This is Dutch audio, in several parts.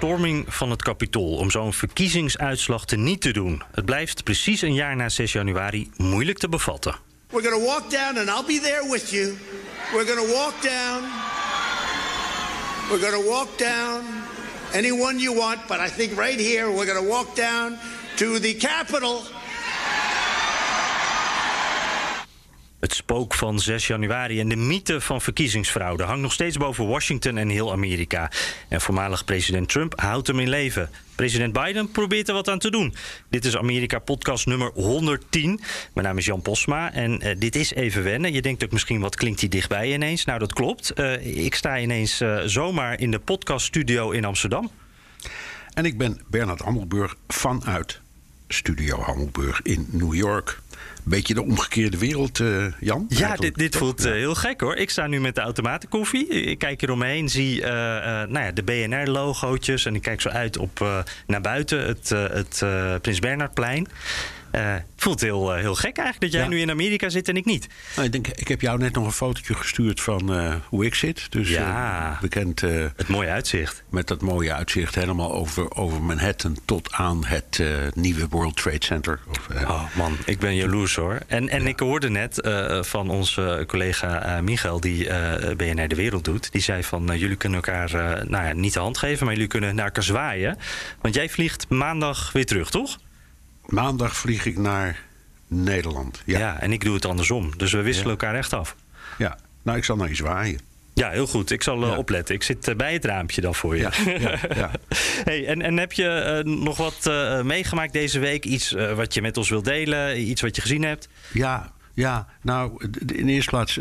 Bestorming van het Capitool om zo'n verkiezingsuitslag te niet te doen. Het blijft precies een jaar na 6 januari moeilijk te bevatten. We're going to walk down and I'll be there with you. We're going to walk down. We're going to walk down anyone you want, but I think right here we're going to walk down to the Capitol. Het spook van 6 januari en de mythe van verkiezingsfraude hangt nog steeds boven Washington en heel Amerika. En voormalig president Trump houdt hem in leven. President Biden probeert er wat aan te doen. Dit is Amerika podcast nummer 110. Mijn naam is Jan Posma en eh, dit is even wennen. Je denkt ook misschien wat klinkt hij dichtbij ineens. Nou, dat klopt. Eh, ik sta ineens eh, zomaar in de podcaststudio in Amsterdam. En ik ben Bernard Hammelburg vanuit Studio Hammelburg in New York. Beetje de omgekeerde wereld, eh, Jan. Ja, dit, dit voelt eh, heel gek hoor. Ik sta nu met de automatenkoffie. Ik kijk hier omheen, zie eh, nou ja, de BNR-logootjes. En ik kijk zo uit op, naar buiten, het, het Prins Bernhardplein. Het voelt heel, eh, heel gek eigenlijk dat jij Ja. nu in Amerika zit en ik niet. Nou, ik, denk, ik heb jou net nog een fotootje gestuurd van eh, hoe ik zit. Dus Ja. bekend Het mooie uitzicht. met dat mooie uitzicht helemaal over, over Manhattan tot aan het nieuwe World Trade Center. Of, Oh man, ik ben jaloers hoor. En, en ik hoorde net van onze collega Michael, die BNR De Wereld doet. Die zei van, jullie kunnen elkaar nou ja, niet de hand geven, maar jullie kunnen naar elkaar zwaaien. Want jij vliegt maandag weer terug, toch? Maandag vlieg ik naar Nederland. Ja. Ja. en ik doe het andersom. Dus we wisselen elkaar echt af. ja. Nou, ik zal naar je zwaaien. Ja, heel goed. Ik zal eh, Ja. opletten. Ik zit eh, bij het raampje dan voor je. Ja, ja. Hey, en, en heb je eh, nog wat meegemaakt deze week? Iets wat je met ons wilt delen? Iets wat je gezien hebt? Ja, ja. Nou, in de eerste plaats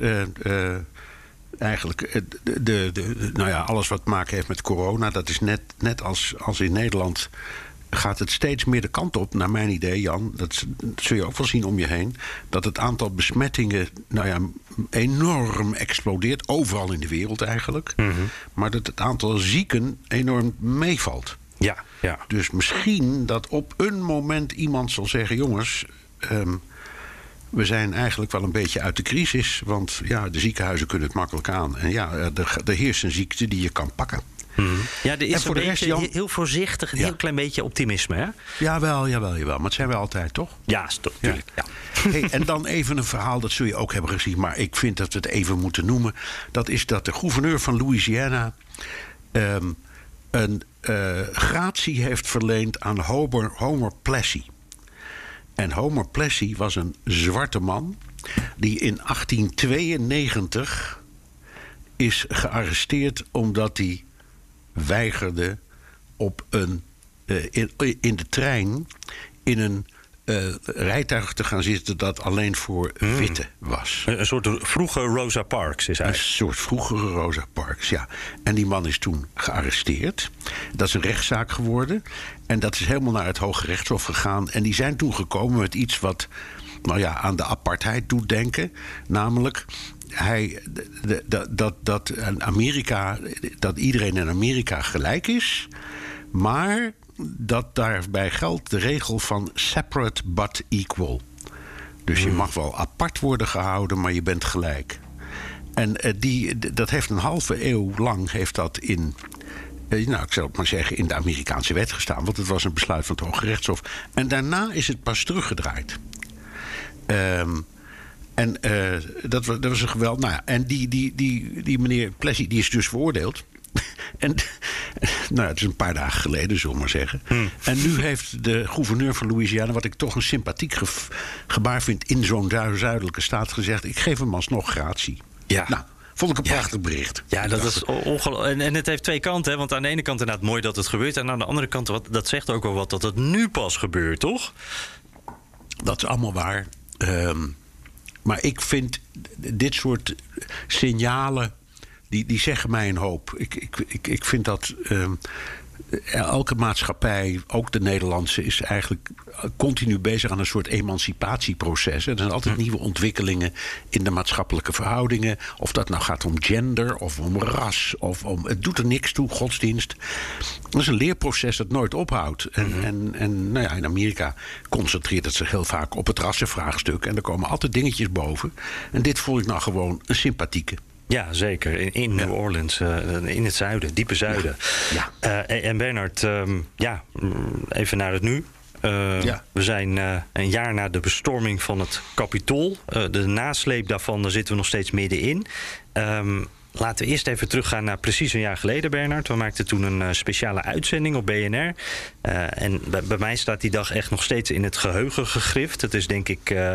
eigenlijk de, de, de- nou ja, alles wat te maken heeft met corona. Dat is net, net als, als in Nederland gaat het steeds meer de kant op, naar mijn idee, Jan. Dat, zul je ook wel zien om je heen. Dat het aantal besmettingen nou ja, enorm explodeert. Overal in de wereld eigenlijk. Maar dat het aantal zieken enorm meevalt. Ja, ja. Dus misschien dat op een moment iemand zal zeggen: jongens, ehm, we zijn eigenlijk wel een beetje uit de crisis. Want ja, de ziekenhuizen kunnen het makkelijk aan. En ja, er, er heerst een ziekte die je kan pakken. Ja, er is En voor een de rest, beetje Jan? heel voorzichtig, een Ja. heel klein beetje optimisme, hè? Jawel, jawel, jawel. Maar het zijn we altijd, toch? Ja, sto- tuurlijk. Ja. Hey, en dan even een verhaal, dat zul je ook hebben gezien, maar ik vind dat we het even moeten noemen. Dat is dat de gouverneur van Louisiana ehm, een eh, gratie heeft verleend aan Homer, Homer Plessy. En Homer Plessy was een zwarte man die in 1892 is gearresteerd omdat hij weigerde op een, eh, in, in de trein in een eh, rijtuig te gaan zitten dat alleen voor witte was. Een, een soort vroege Rosa Parks is Een eigenlijk. soort vroegere Rosa Parks, ja. En die man is toen gearresteerd. Dat is een rechtszaak geworden. En dat is helemaal naar het Hoge Rechtshof gegaan. En die zijn toen gekomen met iets wat nou ja, aan de apartheid doet denken. Namelijk, hij, dat, dat, dat, Amerika, dat iedereen in Amerika gelijk is. Maar dat daarbij geldt de regel van separate but equal. Dus je mag wel apart worden gehouden, maar je bent gelijk. En eh, die, dat heeft een halve eeuw lang heeft dat in, eh, nou, ik zal het maar zeggen, in de Amerikaanse wet gestaan. Want het was een besluit van het Hoge Rechtshof. En daarna is het pas teruggedraaid. Ehm, en eh, dat, was, dat was een geweld. Nou en die, die, die, die meneer Plessy die is dus veroordeeld. en nou, het is een paar dagen geleden, zullen we maar zeggen. En nu heeft de gouverneur van Louisiana, wat ik toch een sympathiek ge- gebaar vind in zo'n zu- zuidelijke staat, gezegd: ik geef hem alsnog gratie. Ja. Nou, vond ik een Ja. prachtig bericht. Ja, dat is ongelooflijk. En, en het heeft twee kanten. Hè? Want aan de ene kant inderdaad mooi dat het gebeurt. En aan de andere kant, wat, dat zegt ook wel wat dat het nu pas gebeurt, toch? Dat is allemaal waar. Ehm, maar ik vind dit soort signalen. Die, die zeggen mij een hoop. Ik, ik, ik, ik vind dat. ehm, elke maatschappij, ook de Nederlandse, is eigenlijk continu bezig aan een soort emancipatieproces. Er zijn altijd nieuwe ontwikkelingen in de maatschappelijke verhoudingen. Of dat nou gaat om gender of om ras. Of om, het doet er niks toe, godsdienst. Dat is een leerproces dat nooit ophoudt. En, en, en nou ja, in Amerika concentreert het zich heel vaak op het rassenvraagstuk. En er komen altijd dingetjes boven. En dit vond ik nou gewoon een sympathieke. Ja, zeker. In, in New Orleans, eh, in het zuiden, diepe zuiden. Ja. Eh, en- en Bernard, ehm, ja, mm, even naar het nu. Eh, Ja. We zijn een jaar na de bestorming van het Capitool. De nasleep daarvan, daar zitten we nog steeds middenin. Ehm Laten we eerst even teruggaan naar precies een jaar geleden, Bernard. We maakten toen een eh, speciale uitzending op BNR. Eh, en bij, mij staat die dag echt nog steeds in het geheugen gegrift. Het is denk ik eh,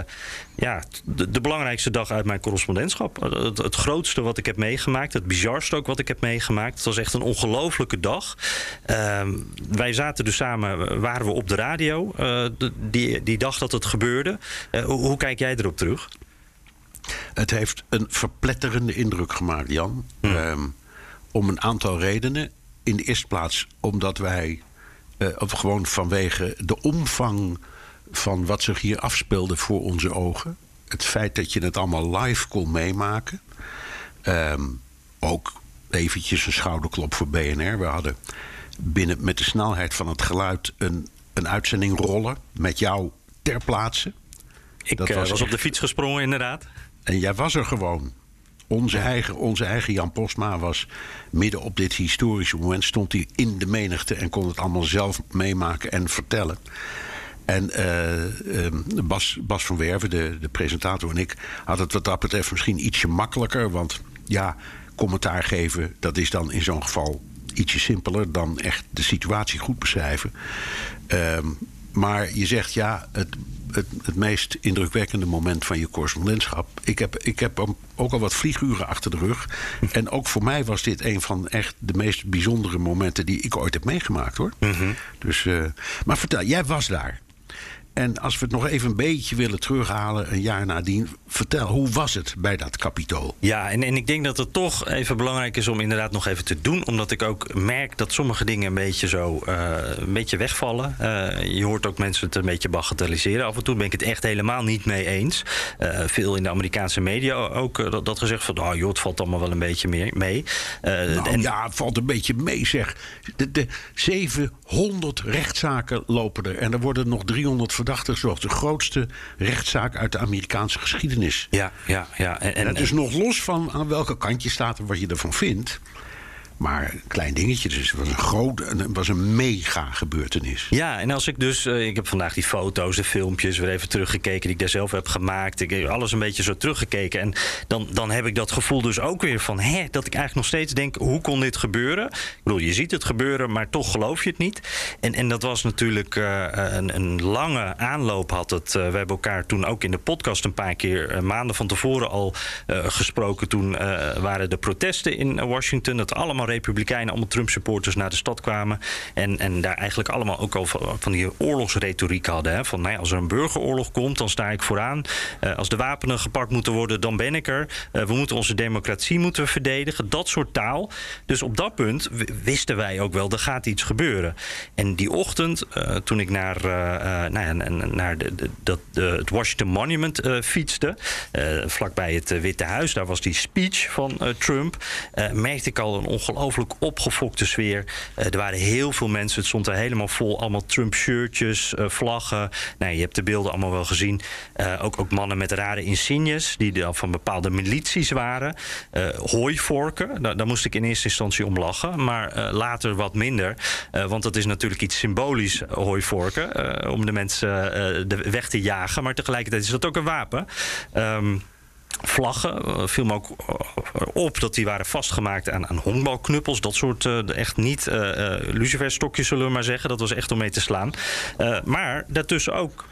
ja, de, belangrijkste dag uit mijn correspondentschap. Het, grootste wat ik heb meegemaakt. Het bizarste ook wat ik heb meegemaakt. Het was echt een ongelofelijke dag. Ehm, wij zaten dus samen, waren we op de radio die, die dag dat het gebeurde. Hoe kijk jij erop terug? Het heeft een verpletterende indruk gemaakt, Jan. Ehm, om een aantal redenen. In de eerste plaats omdat wij, eh, gewoon vanwege de omvang van wat zich hier afspeelde voor onze ogen. Het feit dat je het allemaal live kon meemaken. Ehm, ook eventjes een schouderklop voor BNR. We hadden binnen met de snelheid van het geluid een, een uitzending rollen met jou ter plaatse. Ik Dat eh, was was, op de fiets gesprongen, inderdaad. En jij was er gewoon. Onze eigen, onze eigen Jan Postma was midden op dit historische moment... stond hij in de menigte en kon het allemaal zelf meemaken en vertellen. En eh, ehm, Bas, Bas van Werven, de, de presentator en ik... hadden het wat dat betreft misschien ietsje makkelijker. Want ja, commentaar geven, dat is dan in zo'n geval ietsje simpeler... dan echt de situatie goed beschrijven. Ehm, maar je zegt ja, het, het, het meest indrukwekkende moment van je correspondentschap. Ik heb, ik heb ook al wat vlieguren achter de rug. En ook voor mij was dit een van echt de meest bijzondere momenten die ik ooit heb meegemaakt hoor. dus, eh, maar vertel, jij was daar. En als we het nog even een beetje willen terughalen, een jaar nadien, vertel, hoe was het bij dat kapitool? Ja, en, en ik denk dat het toch even belangrijk is om inderdaad nog even te doen. Omdat ik ook merk dat sommige dingen een beetje zo eh, een beetje wegvallen. Eh, je hoort ook mensen het een beetje bagatelliseren. Af en toe ben ik het echt helemaal niet mee eens. Eh, veel in de Amerikaanse media ook dat, dat gezegd van... oh joh, het valt allemaal wel een beetje meer mee. Nou en- ja, het valt een beetje mee zeg. De, de 700 rechtszaken lopen er. En er worden nog 300 verdachten zoals de grootste rechtszaak uit de Amerikaanse geschiedenis. ja, ja, ja. En, En het is nog los van aan welke kant je staat en wat je ervan vindt. Maar een klein dingetje, dus het was een groot, was een mega gebeurtenis. Ja, en als ik dus, eh, ik heb vandaag die foto's, de filmpjes weer even teruggekeken die ik daar zelf heb gemaakt. Ik heb alles een beetje zo teruggekeken. En dan, dan heb ik dat gevoel dus ook weer van, hè, dat ik eigenlijk nog steeds denk, hoe kon dit gebeuren? Ik bedoel, je ziet het gebeuren, maar toch geloof je het niet. En, en dat was natuurlijk eh, een, een lange aanloop had het. Eh, we hebben elkaar toen ook in de podcast een paar keer eh, maanden van tevoren al eh, gesproken. Toen eh, waren de protesten in Washington, dat allemaal republikeinen, allemaal Trump-supporters naar de stad kwamen. En, en daar eigenlijk allemaal ook al van die oorlogsretoriek hadden. Hè? Van nou als er een burgeroorlog komt, dan sta ik vooraan. Eh, als de wapenen gepakt moeten worden, dan ben ik er. Eh, we moeten onze democratie moeten verdedigen. Dat soort taal. Dus op dat punt wisten wij ook wel, er gaat iets gebeuren. En die ochtend, eh, toen ik naar, nou naar de, de, dat, het Washington Monument fietste, vlakbij het Witte Huis, daar was die speech van Trump, merkte ik al een ongelooflijk opgefokte sfeer. Eh, er waren heel veel mensen, het stond er helemaal vol, allemaal Trump-shirtjes, eh, vlaggen. Nou, je hebt de beelden allemaal wel gezien. Eh, ook, ook mannen met rare insignes, die dan van bepaalde milities waren. Hooivorken, daar, daar moest ik in eerste instantie om lachen, maar later wat minder. Want dat is natuurlijk iets symbolisch, hooivorken, om de mensen de weg te jagen. Maar tegelijkertijd is dat ook een wapen. Ehm, vlaggen. eh, viel me ook eh, op dat die waren vastgemaakt aan, aan honkbalknuppels. Dat soort eh, echt niet eh luciferstokjes zullen we maar zeggen. Dat was echt om mee te slaan. Maar daartussen ook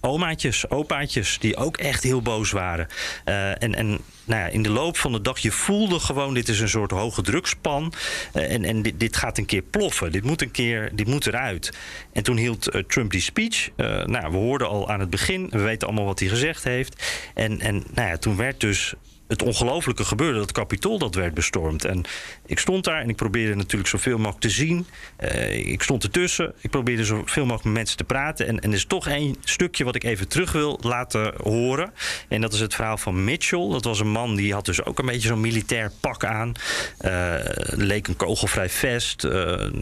omaatjes, opaatjes, die ook echt heel boos waren. Uh, en, en nou ja, in de loop van de dag, je voelde gewoon, dit is een soort hoge drukspan. Uh, en en dit, gaat een keer ploffen. Dit moet een keer, dit moet eruit. En toen hield uh, Trump die speech. nou, we hoorden al aan het begin, we weten allemaal wat hij gezegd heeft. En, en nou ja, toen werd dus het ongelofelijke gebeurde, dat kapitool dat werd bestormd. En ik stond daar en ik probeerde natuurlijk zoveel mogelijk te zien. Uh, ik stond ertussen, ik probeerde zoveel mogelijk met mensen te praten. En, en er is toch één stukje wat ik even terug wil laten horen. En dat is het verhaal van Mitchell. Dat was een man die had dus ook een beetje zo'n militair pak aan. Uh, leek een kogelvrij vest. Uh,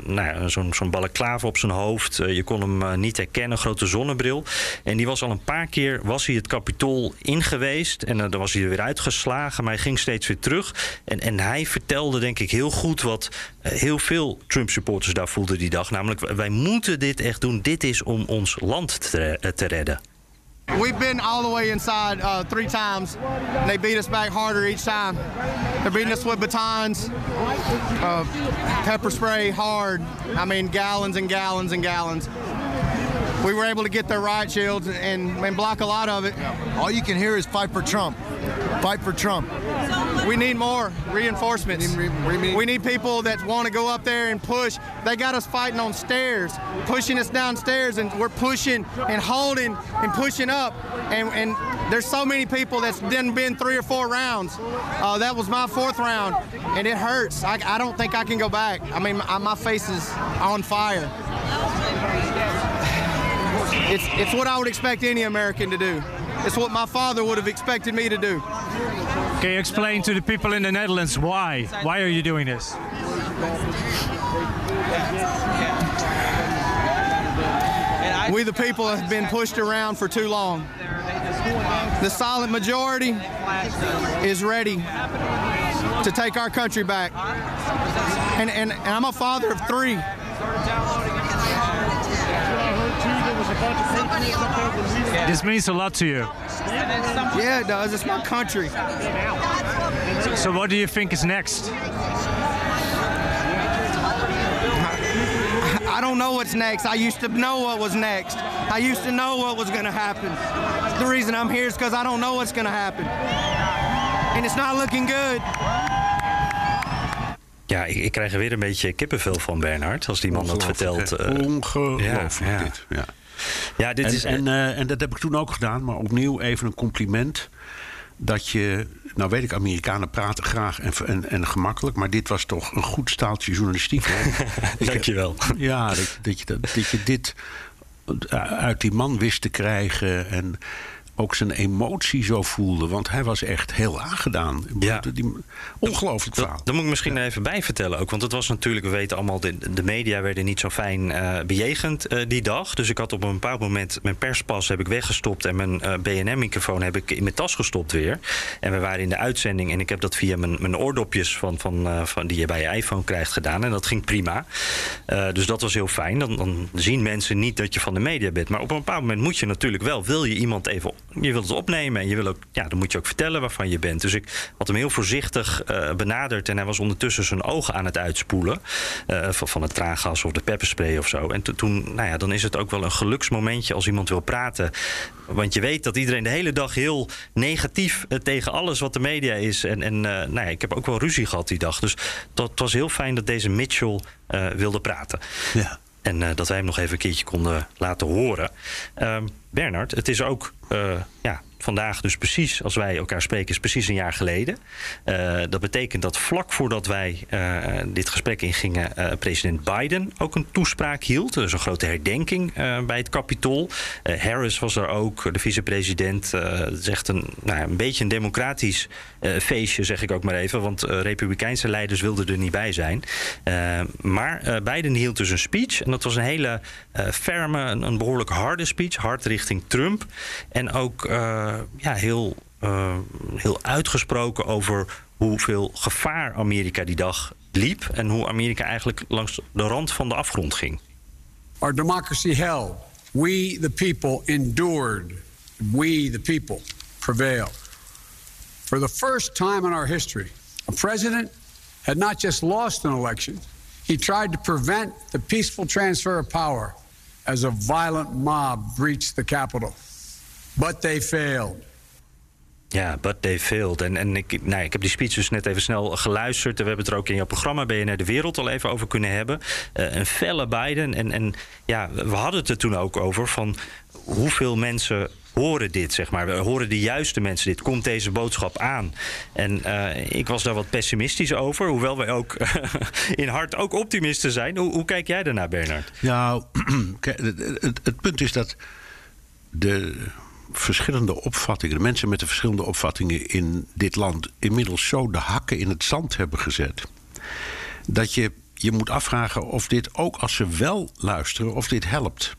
nou ja, zo'n zo'n op zijn hoofd. je kon hem niet herkennen, grote zonnebril. En die was al een paar keer was hij het kapitool in geweest. En dan was hij er weer uitgeslagen maar hij ging steeds weer terug. En, en hij vertelde denk ik heel goed wat uh, heel veel Trump-supporters daar voelden die dag. Namelijk, wij moeten dit echt doen. Dit is om ons land te, uh, te redden. We've been all the way inside uh, three times. And they beat us back harder each time. They're beating us with batons, uh, pepper spray hard. I mean, gallons and gallons and gallons. We were able to get their riot shields and, and block a lot of it. All you can hear is fight for Trump. Fight for Trump. We need more reinforcements. We need people that want to go up there and push. They got us fighting on stairs, pushing us downstairs, and we're pushing and holding and pushing up. And, and there's so many people that's done been three or four rounds. Uh, that was my fourth round, and it hurts. I, I don't think I can go back. I mean, my, my face is on fire. It's, it's what I would expect any American to do. It's what my father would have expected me to do. Can you explain to the people in the Netherlands why? Why are you doing this? We, the people, have been pushed around for too long. The silent majority is ready to take our country back. And, and, and I'm a father of three. This means a lot to you. Yeah, it does. It's my country. So, so what do you think is next? I don't know what's next. I used to know what was next. I used to know what was going to happen. The reason I'm here is because I don't know what's going to happen. And it's not looking good. Ja, ik, ik, krijg er weer een beetje kippenvel van Bernhard als die man dat vertelt. Uh, Ongelooflijk ja, dit. Ja. Ja, dit en, is... en, uh, en dat heb ik toen ook gedaan, maar opnieuw even een compliment. Dat je, nou weet ik, Amerikanen praten graag en, en, en gemakkelijk, maar dit was toch een goed staaltje journalistiek. Dankjewel. Ja, dat, dat, je, dat, dat je dit uit die man wist te krijgen. En ook zijn emotie zo voelde. Want hij was echt heel aangedaan. Ja. Die, ongelooflijk verhaal. Dat, moet ik misschien ja. even bij vertellen ook. Want het was natuurlijk, we weten allemaal, de, de media werden niet zo fijn uh, bejegend uh, die dag. Dus ik had op een bepaald moment mijn perspas heb ik weggestopt. En mijn uh, BNM-microfoon heb ik in mijn tas gestopt weer. En we waren in de uitzending. En ik heb dat via mijn, mijn oordopjes van, van, van, die je bij je iPhone krijgt gedaan. En dat ging prima. dus dat was heel fijn. Dan, dan zien mensen niet dat je van de media bent. Maar op een bepaald moment moet je natuurlijk wel, wil je iemand even je wilt het opnemen en je wil ook, ja, dan moet je ook vertellen waarvan je bent. Dus ik had hem heel voorzichtig uh, benaderd en hij was ondertussen zijn ogen aan het uitspoelen uh, van, het traangas of de pepperspray of zo. En toen, nou ja, dan is het ook wel een geluksmomentje als iemand wil praten. Want je weet dat iedereen de hele dag heel negatief uh, tegen alles wat de media is. En, en nou ja, ik heb ook wel ruzie gehad die dag. Dus dat was heel fijn dat deze Mitchell wilde praten. Ja. En uh, dat wij hem nog even een keertje konden laten horen. Uh, Bernard, het is ook uh, ja, vandaag dus precies, als wij elkaar spreken, is precies een jaar geleden. Uh, dat betekent dat vlak voordat wij uh, dit gesprek ingingen, uh, president Biden ook een toespraak hield. Dus een grote herdenking bij het Capitool. Harris was er ook, de vicepresident. Het is echt een, nou, een beetje een democratisch feestje, zeg ik ook maar even. Want republikeinse leiders wilden er niet bij zijn. maar Biden hield dus een speech. En dat was een hele ferme, een behoorlijk harde speech. Hard richting Trump. En ook ja, heel, uh, heel uitgesproken over hoeveel gevaar Amerika die dag liep en hoe Amerika eigenlijk langs de rand van de afgrond ging. Our democracy held. We the people endured. We the people prevailed. For the first time in our history, a president had not just lost an election, he tried to prevent the peaceful transfer of power as a violent mob breached the Capitol. But they failed. Ja, but they failed. En, en ik, nou, ik heb die speech dus net even snel geluisterd. We hebben het er ook in jouw programma BNR De Wereld al even over kunnen hebben. Uh, een felle Biden. En, en ja, we hadden het er toen ook over van hoeveel mensen horen dit, zeg maar. We horen de juiste mensen dit. Komt deze boodschap aan? En uh, ik was daar wat pessimistisch over. Hoewel wij ook in hart ook optimisten zijn. Hoe, hoe kijk jij daarnaar, Bernard? Nou, het, het, het punt is dat de verschillende opvattingen, de mensen met de verschillende opvattingen in dit land inmiddels zo de hakken in het zand hebben gezet. Dat je je moet afvragen of dit ook als ze wel luisteren, of dit helpt.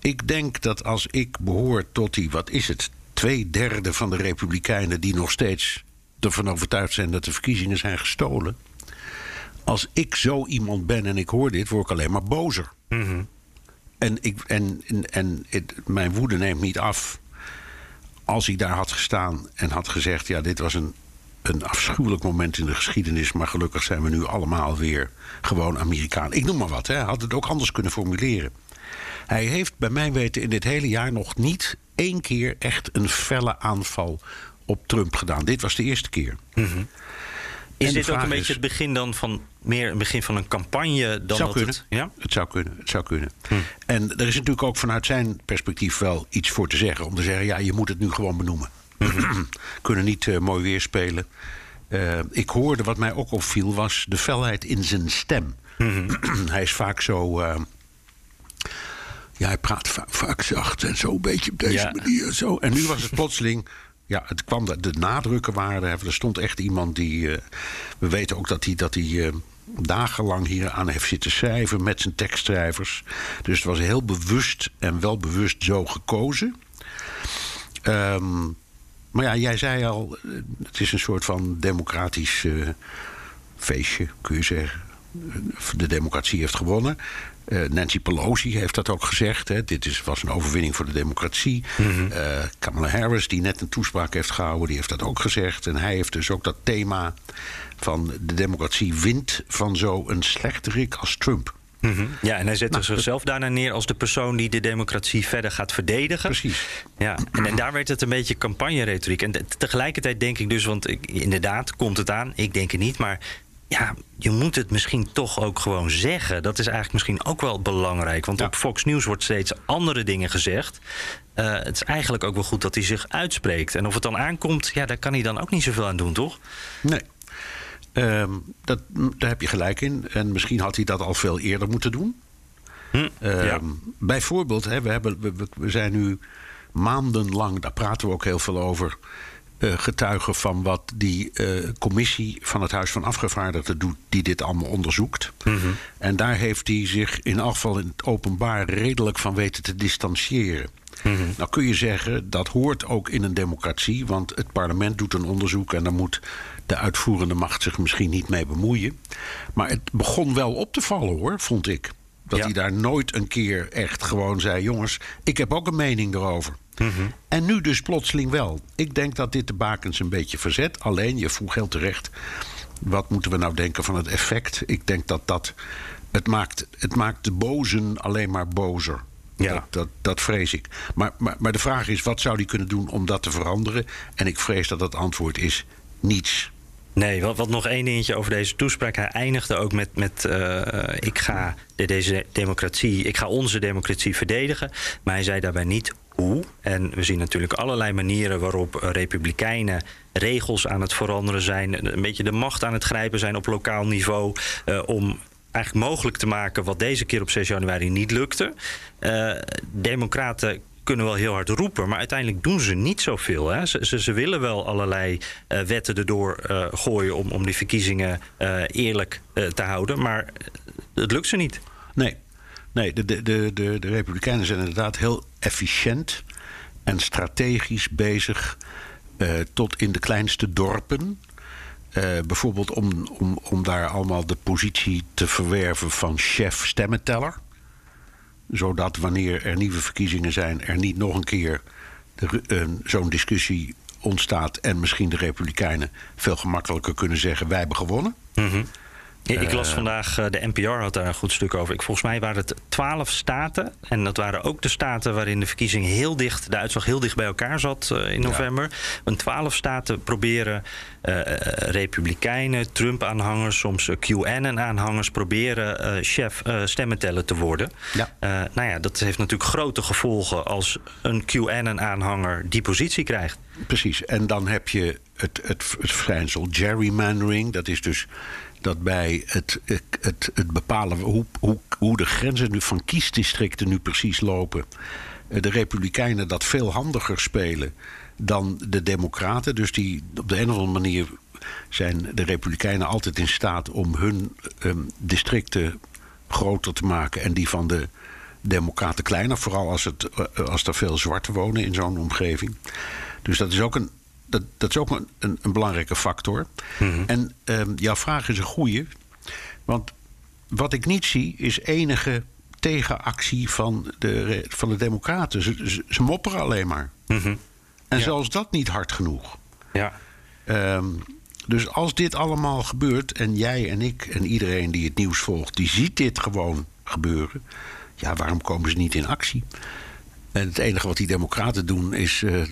Ik denk dat als ik behoor tot die, wat is het, twee derde van de Republikeinen die nog steeds ervan overtuigd zijn dat de verkiezingen zijn gestolen. Als ik zo iemand ben en ik hoor dit, word ik alleen maar bozer. Mm En, ik, en, en, en mijn woede neemt niet af. Als hij daar had gestaan en had gezegd: Ja, dit was een, een afschuwelijk moment in de geschiedenis. Maar gelukkig zijn we nu allemaal weer gewoon Amerikaan. Ik noem maar wat, hè. Had het ook anders kunnen formuleren. Hij heeft bij mijn weten in dit hele jaar nog niet één keer echt een felle aanval op Trump gedaan. Dit was de eerste keer. Mm. Is dit ook een beetje is, het begin dan van meer een begin van een campagne dan zou dat kunnen. het. Ja? Het zou kunnen. Het zou kunnen. Hm. En er is natuurlijk ook vanuit zijn perspectief wel iets voor te zeggen. Om te zeggen, ja, je moet het nu gewoon benoemen. Mhm. kunnen niet uh, mooi weer spelen. Uh, ik hoorde, wat mij ook opviel, was de felheid in zijn stem. Mhm. hij is vaak zo. Uh, ja, hij praat vaak, vaak zacht en zo een beetje op deze Ja. manier. Zo. En nu was het plotseling. Ja, het kwam de, de nadrukken waren. er. Er stond echt iemand die. eh, we weten ook dat hij. Dat hij eh, dagenlang hier aan heeft zitten schrijven met zijn tekstschrijvers. Dus het was heel bewust en wel bewust zo gekozen. Ehm, maar ja, jij zei al, eh, het is een soort van democratisch feestje, kun je zeggen. De democratie heeft gewonnen. Eh, Nancy Pelosi heeft dat ook gezegd. Hè. Dit is, was een overwinning voor de democratie. Eh, Kamala Harris, die net een toespraak heeft gehouden, die heeft dat ook gezegd. En hij heeft dus ook dat thema van de democratie wint van zo'n slechterik als Trump. Mhm. Ja, en hij zette Nou, zichzelf daarna neer als de persoon die de democratie verder gaat verdedigen. Precies. Ja, en, en daar werd het een beetje campagneretoriek. En te- tegelijkertijd denk ik dus, want ik, inderdaad komt het aan, ik denk het niet, maar ja, je moet het misschien toch ook gewoon zeggen. Dat is eigenlijk misschien ook wel belangrijk. Want Ja. op Fox News wordt steeds andere dingen gezegd. Eh, het is eigenlijk ook wel goed dat hij zich uitspreekt. En of het dan aankomt, ja, daar kan hij dan ook niet zoveel aan doen, toch? Nee. Ehm, dat, daar heb je gelijk in. En misschien had hij dat al veel eerder moeten doen. Hm, Ehm, ja. Bijvoorbeeld, hè, we, hebben, we, zijn nu maandenlang, daar praten we ook heel veel over, getuigen van wat die eh, commissie van het Huis van Afgevaardigden doet, die dit allemaal onderzoekt. En daar heeft hij zich in elk geval in het openbaar redelijk van weten te distancieren. Nou kun je zeggen, dat hoort ook in een democratie, want het parlement doet een onderzoek en daar moet de uitvoerende macht zich misschien niet mee bemoeien. Maar het begon wel op te vallen hoor, vond ik. Dat Ja. hij daar nooit een keer echt gewoon zei: jongens, ik heb ook een mening erover. En nu dus plotseling wel. Ik denk dat dit de bakens een beetje verzet. Alleen, je vroeg heel terecht, wat moeten we nou denken van het effect? Ik denk dat dat. Het maakt, het maakt de bozen alleen maar bozer. Ja. Dat, dat, dat vrees ik. Maar, maar, maar de vraag is: wat zou hij kunnen doen om dat te veranderen? En ik vrees dat het antwoord is: niets. Nee, wat, nog één dingetje over deze toespraak. Hij eindigde ook met: met eh, ik ga de, deze democratie, ik ga onze democratie verdedigen. Maar hij zei daarbij niet hoe. En we zien natuurlijk allerlei manieren waarop republikeinen regels aan het veranderen zijn, een beetje de macht aan het grijpen zijn op lokaal niveau. eh, om eigenlijk mogelijk te maken wat deze keer op 6 januari niet lukte. Eh, democraten kunnen wel heel hard roepen, maar uiteindelijk doen ze niet zoveel. Hè. Ze, ze, ze willen wel allerlei eh, wetten erdoor eh, gooien om, om die verkiezingen eh, eerlijk te houden, maar het lukt ze niet. Nee, nee de, de, de, de, Republikeinen zijn inderdaad heel efficiënt en strategisch bezig tot in de kleinste dorpen. Bijvoorbeeld om, om, om daar allemaal de positie te verwerven van chef stemmenteller. Zodat wanneer er nieuwe verkiezingen zijn, er niet nog een keer een- zo'n discussie ontstaat. En misschien de Republikeinen veel gemakkelijker kunnen zeggen: wij hebben gewonnen. Ja, ik las Eh, vandaag, eh, de NPR had daar een goed stuk over. Ik, volgens mij waren het twaalf staten. En dat waren ook de staten waarin de verkiezing heel dicht, de uitslag heel dicht bij elkaar zat eh, in november. Want twaalf staten proberen Republikeinen, Trump-aanhangers, soms QAnon-aanhangers, proberen chef eh, stemmenteller te worden. Ja. Nou ja, dat heeft natuurlijk grote gevolgen als een QAnon-aanhanger die positie krijgt. Precies, en dan heb je het, het, het verschijnsel gerrymandering. Dat is dus dat bij het, het, het, bepalen hoe, hoe, hoe de grenzen nu van kiesdistricten nu precies lopen. eh, De Republikeinen dat veel handiger spelen dan de Democraten. Dus die op de een of andere manier zijn de Republikeinen altijd in staat om hun ehm, districten groter te maken en die van de Democraten kleiner. Vooral als, het, eh, als er veel zwarten wonen in zo'n omgeving. Dus dat is ook een, dat, dat is ook een, een, een belangrijke factor. En ehm, jouw vraag is een goede. Want wat ik niet zie is enige tegenactie van de, van de Democraten. Ze, ze, ze mopperen alleen maar. En zelfs dat niet hard genoeg. Ja. Ehm, dus als dit allemaal gebeurt en jij en ik en iedereen die het nieuws volgt, die ziet dit gewoon gebeuren. Ja, waarom komen ze niet in actie? En het enige wat die democraten doen is eh,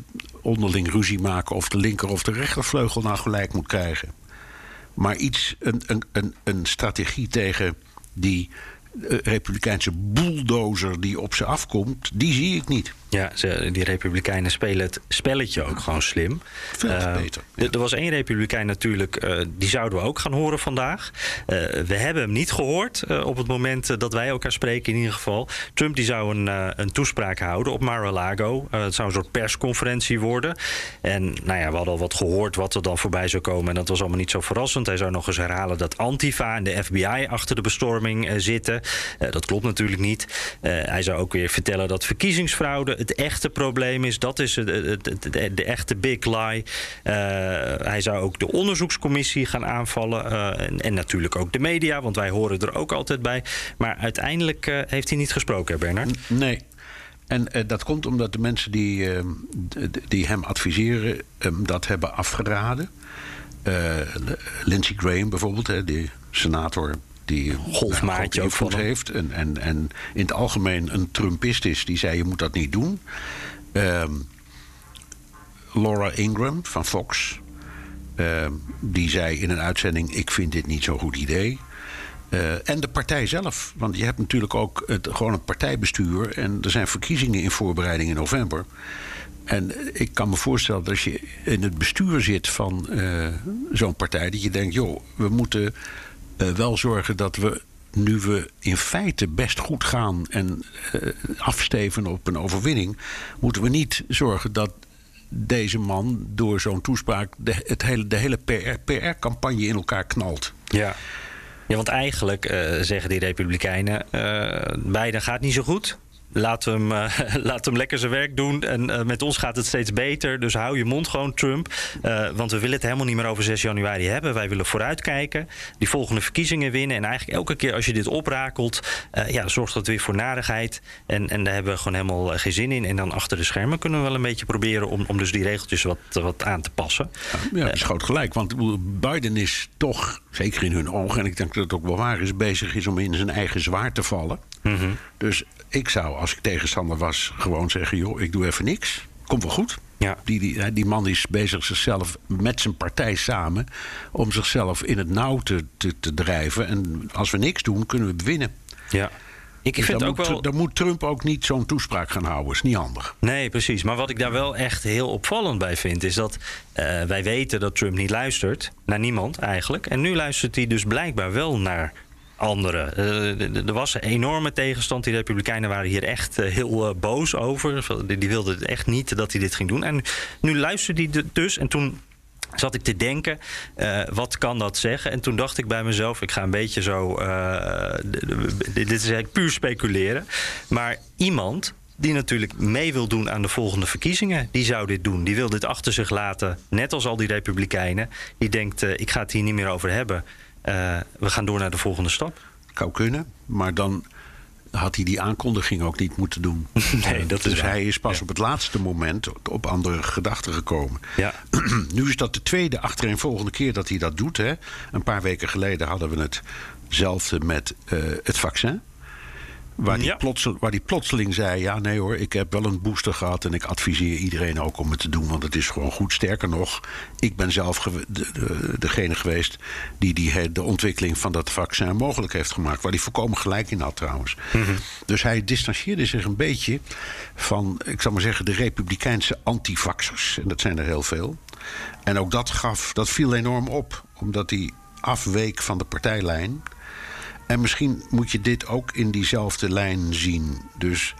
onderling ruzie maken of de linker of de rechtervleugel nou gelijk moet krijgen. Maar iets, een, een, een, een strategie tegen die eh, republikeinse bulldozer die op ze afkomt, die zie ik niet. Ja, ze, die Republikeinen spelen het spelletje ook gewoon slim. Veel Eh, beter, Er er was één Republikein natuurlijk, eh, die zouden we ook gaan horen vandaag. Eh, we hebben hem niet gehoord eh, op het moment dat wij elkaar spreken in ieder geval. Trump die zou een, een toespraak houden op Mar-a-Lago. Het zou een soort persconferentie worden. En nou ja, we hadden al wat gehoord wat er dan voorbij zou komen. En dat was allemaal niet zo verrassend. Hij zou nog eens herhalen dat Antifa en de FBI achter de bestorming zitten. Dat klopt natuurlijk niet. Hij zou ook weer vertellen dat verkiezingsfraude het echte probleem is. Dat is de, de echte big lie. Eh, hij zou ook de onderzoekscommissie gaan aanvallen. eh, en, en natuurlijk ook de media, want wij horen er ook altijd bij. Maar uiteindelijk eh, heeft hij niet gesproken, Bernard. Nee. En dat komt omdat de mensen die, die hem adviseren hem dat hebben afgeraden. Lindsey Graham bijvoorbeeld, hè, die senator die Golfmaatje nou, ook invloed heeft. En, en, en in het algemeen een Trumpist is, die zei je moet dat niet doen. Ehm, Laura Ingram van Fox. ehm, die zei in een uitzending: Ik vind dit niet zo'n goed idee. Eh, en de partij zelf. Want je hebt natuurlijk ook het, gewoon het partijbestuur. En er zijn verkiezingen in voorbereiding in november. En ik kan me voorstellen dat als je in het bestuur zit van eh, zo'n partij, dat je denkt: joh, we moeten eh, wel zorgen dat we. Nu we in feite best goed gaan en eh, afsteven op een overwinning, moeten we niet zorgen dat deze man door zo'n toespraak de, het hele, de hele PR-campagne in elkaar knalt. Ja. Ja, want eigenlijk eh, zeggen die Republikeinen: eh Biden gaat niet zo goed. Laat hem, eh, laat hem lekker zijn werk doen. En eh, met ons gaat het steeds beter. Dus hou je mond gewoon, Trump. Eh, want we willen het helemaal niet meer over 6 januari hebben. Wij willen vooruitkijken. Die volgende verkiezingen winnen. En eigenlijk elke keer als je dit oprakelt, ja, zorgt dat weer voor narigheid. En, en daar hebben we gewoon helemaal geen zin in. En dan achter de schermen kunnen we wel een beetje proberen om, om dus die regeltjes wat, wat aan te passen. Ja, dat is groot gelijk. Want Biden is toch, zeker in hun ogen, en ik denk dat het ook wel waar is, bezig is om in zijn eigen zwaar te vallen. Dus ik zou, als ik tegenstander was, gewoon zeggen: joh, ik doe even niks. Komt wel goed. Ja. Die, die, die man is bezig zichzelf met zijn partij samen om zichzelf in het nauw te, te, te drijven. En als we niks doen, kunnen we winnen. Ja. Ik Dus vind dan, ook moet, wel. dan moet Trump ook niet zo'n toespraak gaan houden. is niet handig. Nee, precies. Maar wat ik daar wel echt heel opvallend bij vind, is dat eh, wij weten dat Trump niet luistert naar niemand eigenlijk. En nu luistert hij dus blijkbaar wel naar anderen. Eh, er was een enorme tegenstand. Die Republikeinen waren hier echt eh, heel eh, boos over. Die, wilden echt niet dat hij dit ging doen. En nu, luistert hij dus. En toen zat ik te denken, wat kan dat zeggen? En toen dacht ik bij mezelf, ik ga een beetje zo... dit is eigenlijk puur speculeren. Maar iemand die natuurlijk mee wil doen aan de volgende verkiezingen... die zou dit doen. Die wil dit achter zich laten, net als al die republikeinen. Die denkt, ik ga het hier niet meer over hebben. Eh, we gaan door naar de volgende stap. Zou kunnen, maar dan had hij die aankondiging ook niet moeten doen. Nee, dat is dus waar. hij is pas Ja. op het laatste moment op andere gedachten gekomen. Ja. nu is dat de tweede achtereenvolgende keer dat hij dat doet. Hè. Een paar weken geleden hadden we hetzelfde met eh, het vaccin. Waar die, Ja. plotsel, waar die plotseling zei: Ja, nee hoor, ik heb wel een booster gehad. En ik adviseer iedereen ook om het te doen, want het is gewoon goed. Sterker nog, ik ben zelf de, de- degene geweest die, die de ontwikkeling van dat vaccin mogelijk heeft gemaakt. Waar hij volkomen gelijk in had trouwens. Dus hij distancieerde zich een beetje van, ik zal maar zeggen, de republikeinse antivaxers. En dat zijn er heel veel. En ook dat gaf, dat viel enorm op, omdat hij afweek van de partijlijn. En misschien moet je dit ook in diezelfde lijn zien. Dus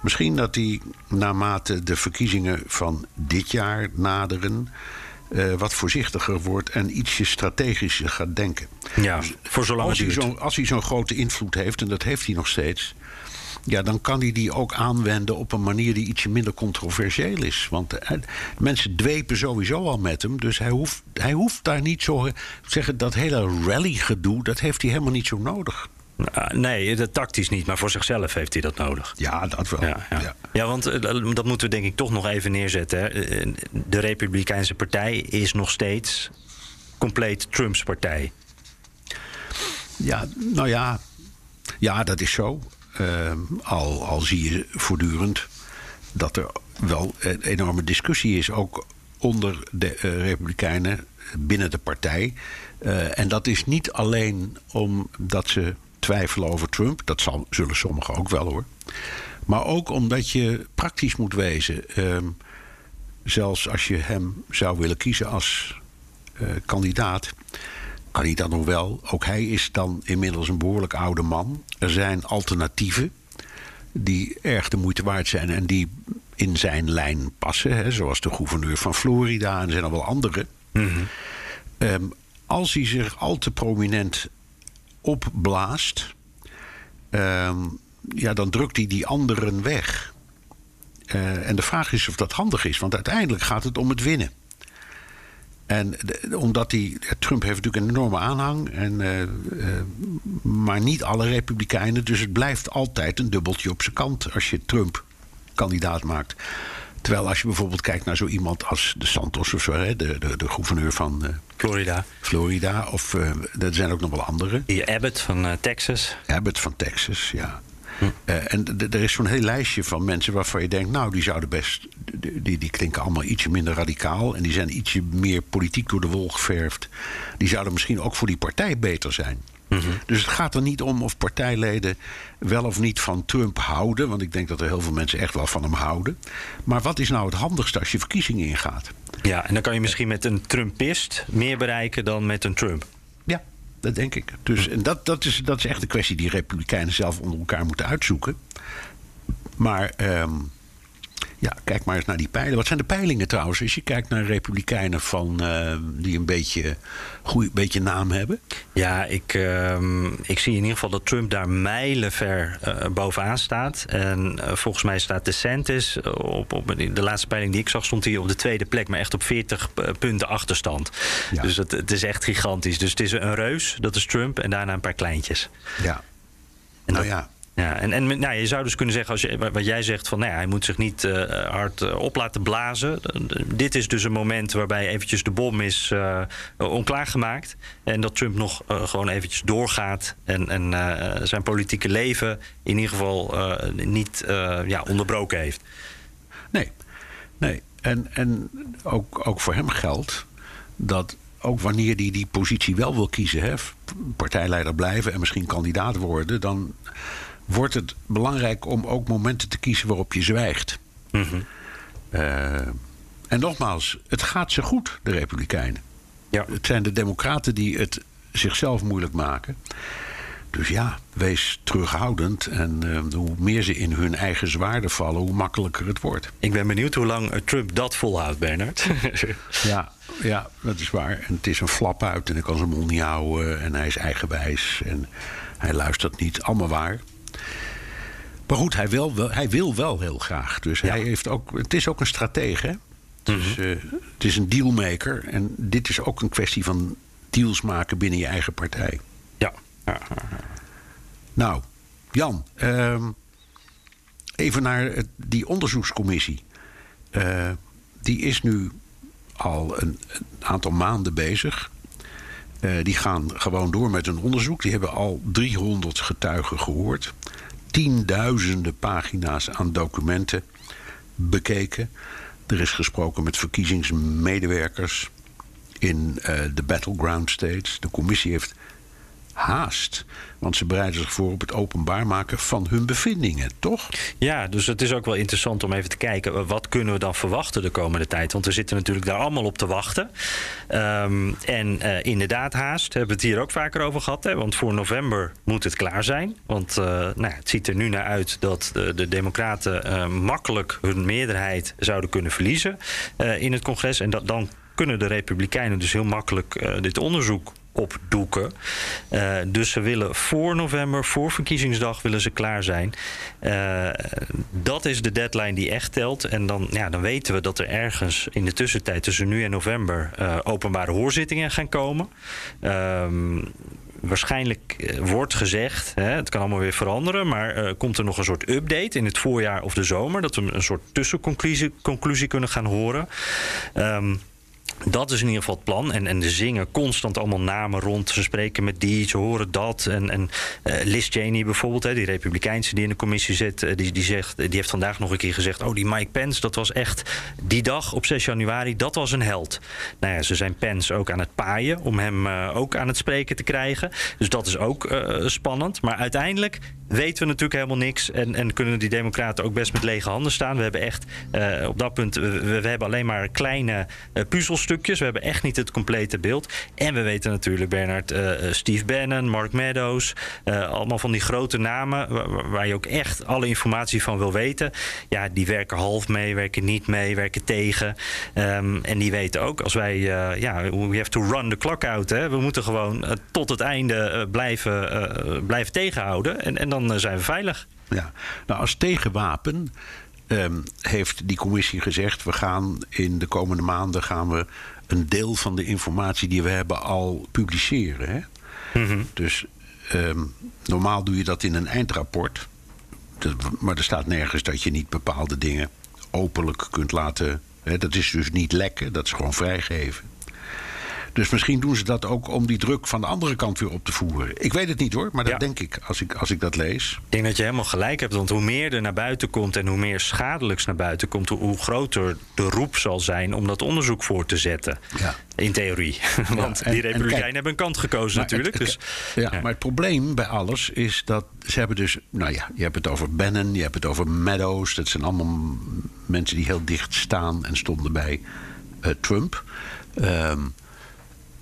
misschien dat hij naarmate de verkiezingen van dit jaar naderen. eh, wat voorzichtiger wordt en ietsje strategischer gaat denken. Ja, voor zolang Als hij, zo, als hij zo'n grote invloed heeft, en dat heeft hij nog steeds. Ja, dan kan hij die ook aanwenden op een manier die ietsje minder controversieel is. Want eh, mensen dwepen sowieso al met hem. Dus hij hoeft, hij hoeft daar niet zo. Zeggen, dat hele rally-gedoe, dat heeft hij helemaal niet zo nodig. Ah, nee, dat tactisch niet, maar voor zichzelf heeft hij dat nodig. Ja, dat wel. Ja, ja. ja. want eh, dat moeten we denk ik toch nog even neerzetten. hè. Eh, De Republikeinse Partij is nog steeds compleet Trumps partij. Ja, nou ja, ja dat is zo. Ehm, al, al zie je voortdurend dat er wel een enorme discussie is, ook onder de eh, Republikeinen binnen de partij. Eh, en dat is niet alleen omdat ze twijfelen over Trump, dat zullen sommigen ook wel hoor. Maar ook omdat je praktisch moet wezen. Ehm, zelfs als je hem zou willen kiezen als eh, kandidaat, dat nog wel. Ook hij is dan inmiddels een behoorlijk oude man. Er zijn alternatieven die erg de moeite waard zijn en die in zijn lijn passen. Hè, zoals de gouverneur van Florida en er zijn al wel andere. Ehm, als hij zich al te prominent opblaast, ehm, ja, dan drukt hij die anderen weg. Eh, en de vraag is of dat handig is, want uiteindelijk gaat het om het winnen. En de- omdat die, Trump heeft natuurlijk een enorme aanhang, en, eh, eh, maar niet alle Republikeinen. Dus het blijft altijd een dubbeltje op zijn kant als je Trump kandidaat maakt. Terwijl als je bijvoorbeeld kijkt naar zo iemand als de Santos of zo, hè, de, de, de gouverneur van eh, Florida. Florida, of er zijn ook nog wel andere. Die Abbott van Texas. Abbott van Texas, ja. Eh, en er is zo'n heel lijstje van mensen waarvan je denkt... nou, die zouden best... Die, die klinken allemaal ietsje minder radicaal... en die zijn ietsje meer politiek door de wol geverfd. Die zouden misschien ook voor die partij beter zijn. Dus het gaat er niet om of partijleden wel of niet van Trump houden... want ik denk dat er heel veel mensen echt wel van hem houden. Maar wat is nou het handigste als je verkiezingen ingaat? Ja, en dan kan je misschien met een Trumpist meer bereiken dan met een Trump. Dat denk ik. Dus en dat, dat, is, dat is echt een kwestie die Republikeinen zelf onder elkaar moeten uitzoeken. Maar ehm, ja, kijk maar eens naar die peilen. Wat zijn de peilingen trouwens? Als je kijkt naar Republikeinen van, eh, die een beetje, goeie, beetje naam hebben. Ja, ik, ehm, ik zie in ieder geval dat Trump daar mijlenver eh bovenaan staat. En eh, volgens mij staat DeSantis op, op de laatste peiling die ik zag, stond hij op de tweede plek, maar echt op 40 p- punten achterstand. Ja. Dus het, het is echt gigantisch. Dus het is een reus, dat is Trump, en daarna een paar kleintjes. Ja. En nou dat- ja. Ja, en, en nou, je zou dus kunnen zeggen, als je, wat jij zegt, van nou ja, hij moet zich niet eh, hard eh, op laten blazen. Dit is dus een moment waarbij eventjes de bom is eh, onklaargemaakt. En dat Trump nog eh, gewoon eventjes doorgaat en, en eh, zijn politieke leven in ieder geval eh, niet eh, ja, onderbroken heeft. Nee, nee. En, en ook, ook voor hem geldt dat ook wanneer hij die positie wel wil kiezen, hè, partijleider blijven en misschien kandidaat worden, dan wordt het belangrijk om ook momenten te kiezen waarop je zwijgt. Eh, en nogmaals, het gaat ze goed, de Republikeinen. Ja. Het zijn de Democraten die het zichzelf moeilijk maken. Dus ja, wees terughoudend. En eh, hoe meer ze in hun eigen zwaarden vallen, hoe makkelijker het wordt. Ik ben benieuwd hoe lang eh, Trump dat volhoudt, Bernard. Ja, ja, dat is waar. En het is een flap uit en hij kan zijn mond niet houden. En hij is eigenwijs en hij luistert niet. Allemaal waar. Maar goed, hij wil wel, hij wil wel heel graag. Dus hij heeft ook, het is ook een stratege. hè? Dus, het is een dealmaker. En dit is ook een kwestie van deals maken binnen je eigen partij. ja. Nou, Jan, ehm, even naar het- die onderzoekscommissie. Eh, die is nu al een, een aantal maanden bezig. Eh, die gaan gewoon door met hun onderzoek. Die hebben al 300 getuigen gehoord. Tienduizenden pagina's aan documenten bekeken. Er is gesproken met verkiezingsmedewerkers in eh, de battleground states. De commissie heeft haast, want ze bereiden zich voor op het openbaar maken van hun bevindingen, toch? Ja, dus het is ook wel interessant om even te kijken... eh, wat kunnen we dan verwachten de komende tijd? Want we zitten natuurlijk daar allemaal op te wachten. Ehm, en eh, inderdaad haast, hebben we het hier ook vaker over gehad. Hè? Want voor november moet het klaar zijn. Want eh, nou, het ziet er nu naar uit dat de, de democraten... makkelijk hun meerderheid zouden kunnen verliezen in het congres. En dat, dan kunnen de republikeinen dus heel makkelijk dit onderzoek opdoeken. Eh, dus ze willen voor november, voor verkiezingsdag, willen ze klaar zijn. Eh, dat is de deadline die echt telt. En dan, ja, dan weten we dat er ergens in de tussentijd tussen nu en november eh, openbare hoorzittingen gaan komen. Ehm, Waarschijnlijk wordt gezegd, hè, het kan allemaal weer veranderen, maar komt er nog een soort update in het voorjaar of de zomer, dat we een soort tussenconclusie conclusie kunnen gaan horen. Ehm, dat is in ieder geval het plan. En, en ze zingen constant allemaal namen rond. Ze spreken met die, ze horen dat. En, en eh, Liz Cheney bijvoorbeeld, hè, die republikeinse die in de commissie zit... eh, die, die, zegt, die heeft vandaag nog een keer gezegd... oh, die Mike Pence, dat was echt die dag op 6 januari... dat was een held. Nou ja, ze zijn Pence ook aan het paaien... om hem eh, ook aan het spreken te krijgen. Dus dat is ook spannend. Maar uiteindelijk weten we natuurlijk helemaal niks... En, en kunnen die democraten ook best met lege handen staan. We hebben echt op dat punt... We, we hebben alleen maar kleine eh, puzzelstukjes. We hebben echt niet het complete beeld. En we weten natuurlijk, Bernard, eh, Steve Bannon, Mark Meadows... eh, allemaal van die grote namen... Waar, je ook echt alle informatie van wil weten. Ja, die werken half mee, werken niet mee, werken tegen. Ehm, en die weten ook, als wij... eh, ja, we have to run the clock out. Hè. We moeten gewoon eh, tot het einde eh, blijven, eh, blijven tegenhouden. En, en dan eh, zijn we veilig. Ja, nou als tegenwapen ehm, heeft die commissie gezegd: we gaan in de komende maanden gaan we een deel van de informatie die we hebben al publiceren. Hè? Dus ehm, normaal doe je dat in een eindrapport, maar er staat nergens dat je niet bepaalde dingen openlijk kunt laten. Hè? Dat is dus niet lekken, dat is gewoon vrijgeven. Dus misschien doen ze dat ook om die druk van de andere kant weer op te voeren. Ik weet het niet hoor, maar dat Ja. denk ik als, ik als ik dat lees. Ik denk dat je helemaal gelijk hebt. Want hoe meer er naar buiten komt en hoe meer schadelijks naar buiten komt, hoe- groter de roep zal zijn om dat onderzoek voor te zetten. Ja. In theorie. Want en- die en republikeinen kijk- hebben een kant gekozen natuurlijk. het- dus, ja, maar het probleem bij alles is dat ze hebben dus... Nou ja, je hebt het over Bannon, je hebt het over Meadows. Dat zijn allemaal mensen die heel dicht staan en stonden bij eh, Trump. Ehm,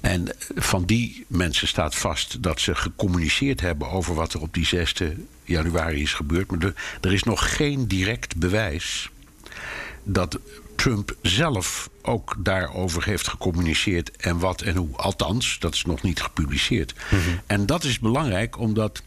en van die mensen staat vast dat ze gecommuniceerd hebben... over wat er op die 6 januari is gebeurd. Maar er- er is nog geen direct bewijs dat Trump zelf ook daarover heeft gecommuniceerd en wat en hoe. Althans, dat is nog niet gepubliceerd. En dat is belangrijk omdat.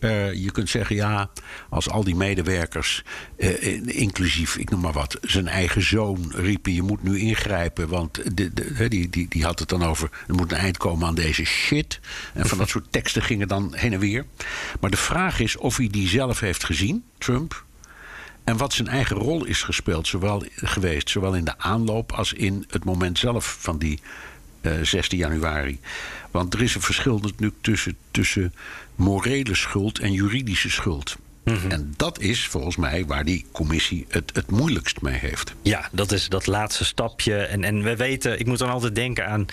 Eh, je kunt zeggen, ja, als al die medewerkers, eh, inclusief, ik noem maar wat, zijn eigen zoon riepen: je moet nu ingrijpen, want de, die, die, die had het dan over: er moet een eind komen aan deze shit. En van dat soort teksten gingen dan heen en weer. Maar de vraag is of hij die zelf heeft gezien, Trump, en wat zijn eigen rol is gespeeld, zowel, geweest, zowel in de aanloop als in het moment zelf van die eh 16 januari. Want er is een verschil natuurlijk tussen, tussen morele schuld en juridische schuld. En dat is volgens mij waar die commissie het, het moeilijkst mee heeft. Ja, dat is dat laatste stapje. En, en we weten, ik moet dan altijd denken aan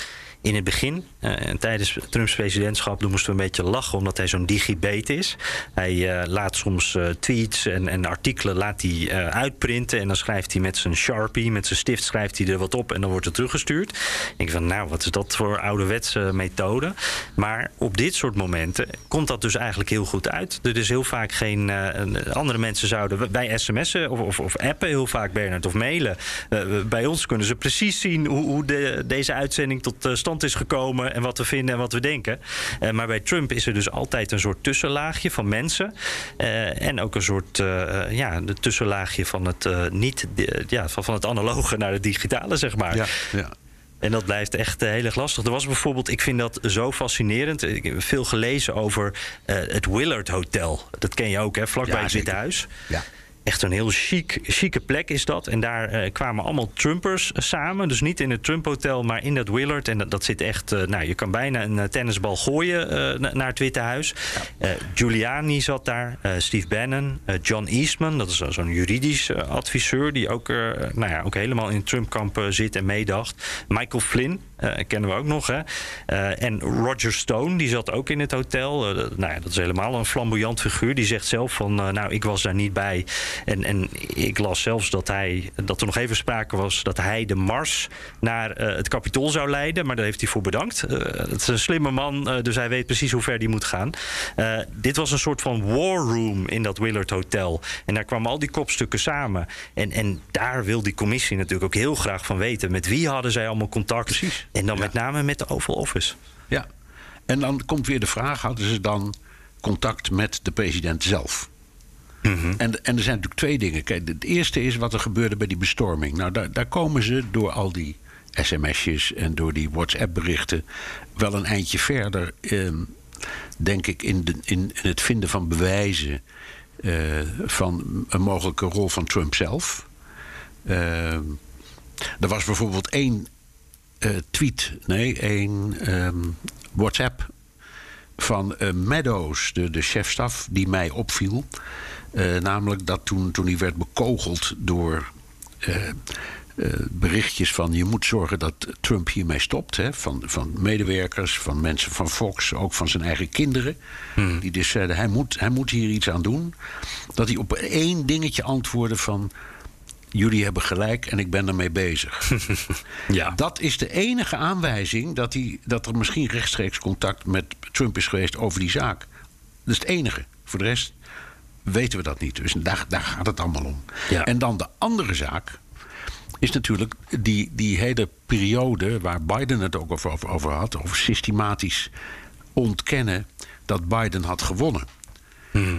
in het begin, eh, tijdens Trumps presidentschap, moesten we een beetje lachen omdat hij zo'n digibet is. Hij eh, laat soms eh, tweets en, en artikelen laat hij, uitprinten en dan schrijft hij met zijn Sharpie, met zijn stift schrijft hij er wat op en dan wordt het teruggestuurd. Ik denk van, nou, wat is dat voor ouderwetse methode? Maar op dit soort momenten komt dat dus eigenlijk heel goed uit. Er is heel vaak geen. een- andere mensen zouden bij sms'en of, of, of appen heel vaak, Bernard, of mailen. Bij ons kunnen ze precies zien hoe, hoe de, deze uitzending tot eh, stand is gekomen en wat we vinden en wat we denken. Eh, maar bij Trump is er dus altijd een soort tussenlaagje van mensen. eh, en ook een soort eh, ja, de tussenlaagje van het, niet, ja, van, van het analoge naar het digitale, zeg maar. Ja, ja. En dat blijft echt heel erg lastig. Er was bijvoorbeeld, ik vind dat zo fascinerend. Ik heb veel gelezen over uh, het Willard Hotel. Dat ken je ook, hè? Vlakbij Ja, het Witte. Huis. Ja. Echt een heel chic, chique plek is dat. En daar eh, kwamen allemaal Trumpers samen. Dus niet in het Trump Hotel, maar in dat Willard. En dat, dat zit echt... eh, nou, je kan bijna een eh, tennisbal gooien na- naar het Witte Huis. Giuliani zat daar. Steve Bannon. John Eastman, dat is zo- zo'n juridisch adviseur... die ook, nou ja, ook helemaal in het Trump-kamp zit en meedacht. Michael Flynn, kennen we ook nog. Hè? En Roger Stone, die zat ook in het hotel. Nou ja, dat is helemaal een flamboyant figuur. Die zegt zelf van, nou, ik was daar niet bij. En, en ik las zelfs dat, hij, dat er nog even sprake was... dat hij de mars naar eh, het kapitool zou leiden. Maar daar heeft hij voor bedankt. Eh, het is een slimme man, eh, dus hij weet precies hoe ver hij moet gaan. Dit was een soort van war room in dat Willard Hotel. En daar kwamen al die kopstukken samen. En, en daar wil die commissie natuurlijk ook heel graag van weten... met wie hadden zij allemaal contact. Precies. En dan Ja. met name met de Oval Office. Ja. En dan komt weer de vraag: hadden ze dan contact met de president zelf? En, en er zijn natuurlijk twee dingen. Kijk, het eerste is wat er gebeurde bij die bestorming. Nou, daar, daar komen ze door al die sms'jes en door die WhatsApp-berichten wel een eindje verder, ehm, denk ik, in, de, in, in het vinden van bewijzen eh, van een mogelijke rol van Trump zelf. Ehm, er was bijvoorbeeld één eh, tweet, nee, één ehm, WhatsApp van eh, Meadows, de, de chefstaf, die mij opviel. Eh, namelijk dat toen, toen hij werd bekogeld door eh, eh, berichtjes van je moet zorgen dat Trump hiermee stopt. Hè, van, van medewerkers, van mensen van Fox, ook van zijn eigen kinderen. Die dus zeiden hij moet, hij moet hier iets aan doen. Dat hij op één dingetje antwoordde van jullie hebben gelijk en ik ben ermee bezig. Ja. Dat is de enige aanwijzing dat, hij, dat er misschien rechtstreeks contact met Trump is geweest over die zaak. Dat is het enige. Voor de rest weten we dat niet. Dus daar, daar gaat het allemaal om. Ja. En dan de andere zaak is natuurlijk die, die hele periode waar Biden het ook over, over had, over systematisch ontkennen dat Biden had gewonnen.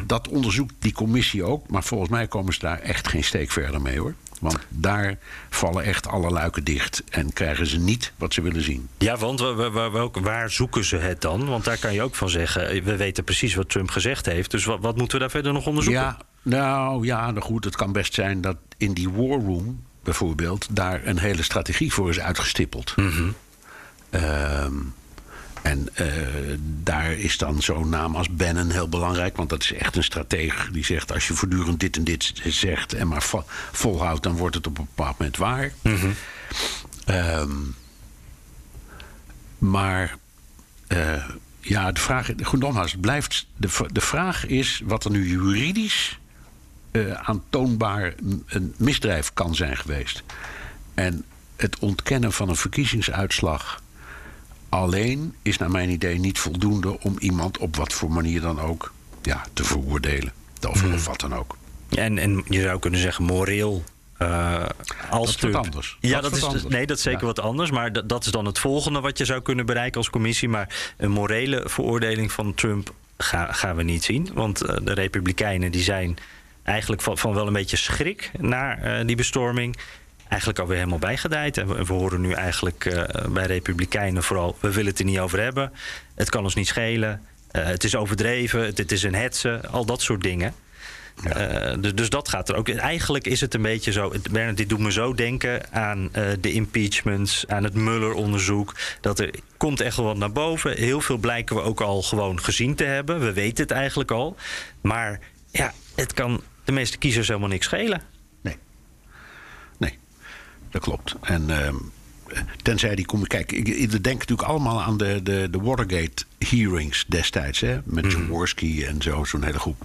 Dat onderzoekt die commissie ook, maar volgens mij komen ze daar echt geen steek verder mee hoor. Want daar vallen echt alle luiken dicht en krijgen ze niet wat ze willen zien. Ja, want wa- wa- wa- welk- waar zoeken ze het dan? Want daar kan je ook van zeggen, eh, we weten precies wat Trump gezegd heeft. Dus wat, wat moeten we daar verder nog onderzoeken? Ja, nou ja, nou goed, het kan best zijn dat in die war room bijvoorbeeld daar een hele strategie voor is uitgestippeld. Ehm, en eh, daar is dan zo'n naam als Bannon heel belangrijk, want dat is echt een strateeg die zegt: als je voortdurend dit en dit zegt en maar vo- volhoudt, dan wordt het op een bepaald moment waar. Ehm, maar eh, ja, de vraag, goed nogmaals, het blijft, de, de vraag is wat er nu juridisch eh, aantoonbaar een misdrijf kan zijn geweest. En het ontkennen van een verkiezingsuitslag alleen is naar mijn idee niet voldoende om iemand op wat voor manier dan ook ja, te veroordelen. Of, of wat dan ook. En, en je zou kunnen zeggen, moreel. eh als Dat is wat anders. Ja, Dat dat, is anders. nee, dat is zeker Ja. wat anders. Maar dat, is dan het volgende wat je zou kunnen bereiken als commissie. Maar een morele veroordeling van Trump ga- gaan we niet zien. Want eh, de Republikeinen die zijn eigenlijk van, van wel een beetje schrik naar eh, die bestorming. Eigenlijk alweer helemaal bijgedijd. En we, we horen nu eigenlijk eh, bij Republikeinen vooral: we willen het er niet over hebben. Het kan ons niet schelen. Eh, het is overdreven. Het, het is een hetze. Al dat soort dingen. Eh, dus, dus dat gaat er ook. Eigenlijk is het een beetje zo. Bernard, dit doet me zo denken aan de impeachments, aan het Mueller-onderzoek. Dat er komt echt wel wat naar boven. Heel veel blijken we ook al gewoon gezien te hebben. We weten het eigenlijk al. Maar ja, het kan de meeste kiezers helemaal niks schelen. Dat klopt. En ehm, tenzij die kom Kijk, ik, ik denk natuurlijk allemaal aan de, de, de Watergate hearings destijds, hè, met Jaworski en zo, zo'n hele groep.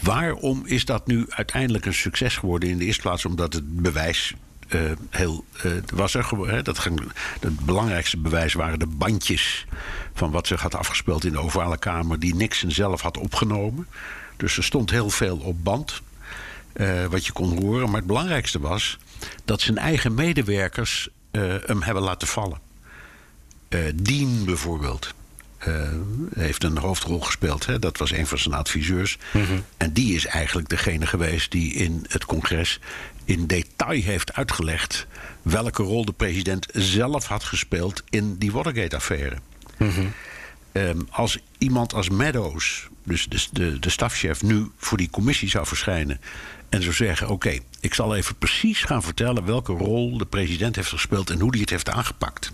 Waarom is dat nu uiteindelijk een succes geworden? In de eerste plaats omdat het bewijs eh, heel eh, was er hè. Dat ging, het belangrijkste bewijs waren de bandjes van wat zich had afgespeeld in de ovale kamer, die Nixon zelf had opgenomen. Dus er stond heel veel op band, eh, wat je kon horen. Maar het belangrijkste was dat zijn eigen medewerkers eh, hem hebben laten vallen. Eh Dean bijvoorbeeld. eh, heeft een hoofdrol gespeeld. Hè? Dat was een van zijn adviseurs. En die is eigenlijk degene geweest die in het congres in detail heeft uitgelegd welke rol de president zelf had gespeeld in die Watergate-affaire. Ehm, als iemand als Meadows, dus de, de, de stafchef, nu voor die commissie zou verschijnen en zou zeggen: Oké, ik zal even precies gaan vertellen welke rol de president heeft gespeeld en hoe hij het heeft aangepakt.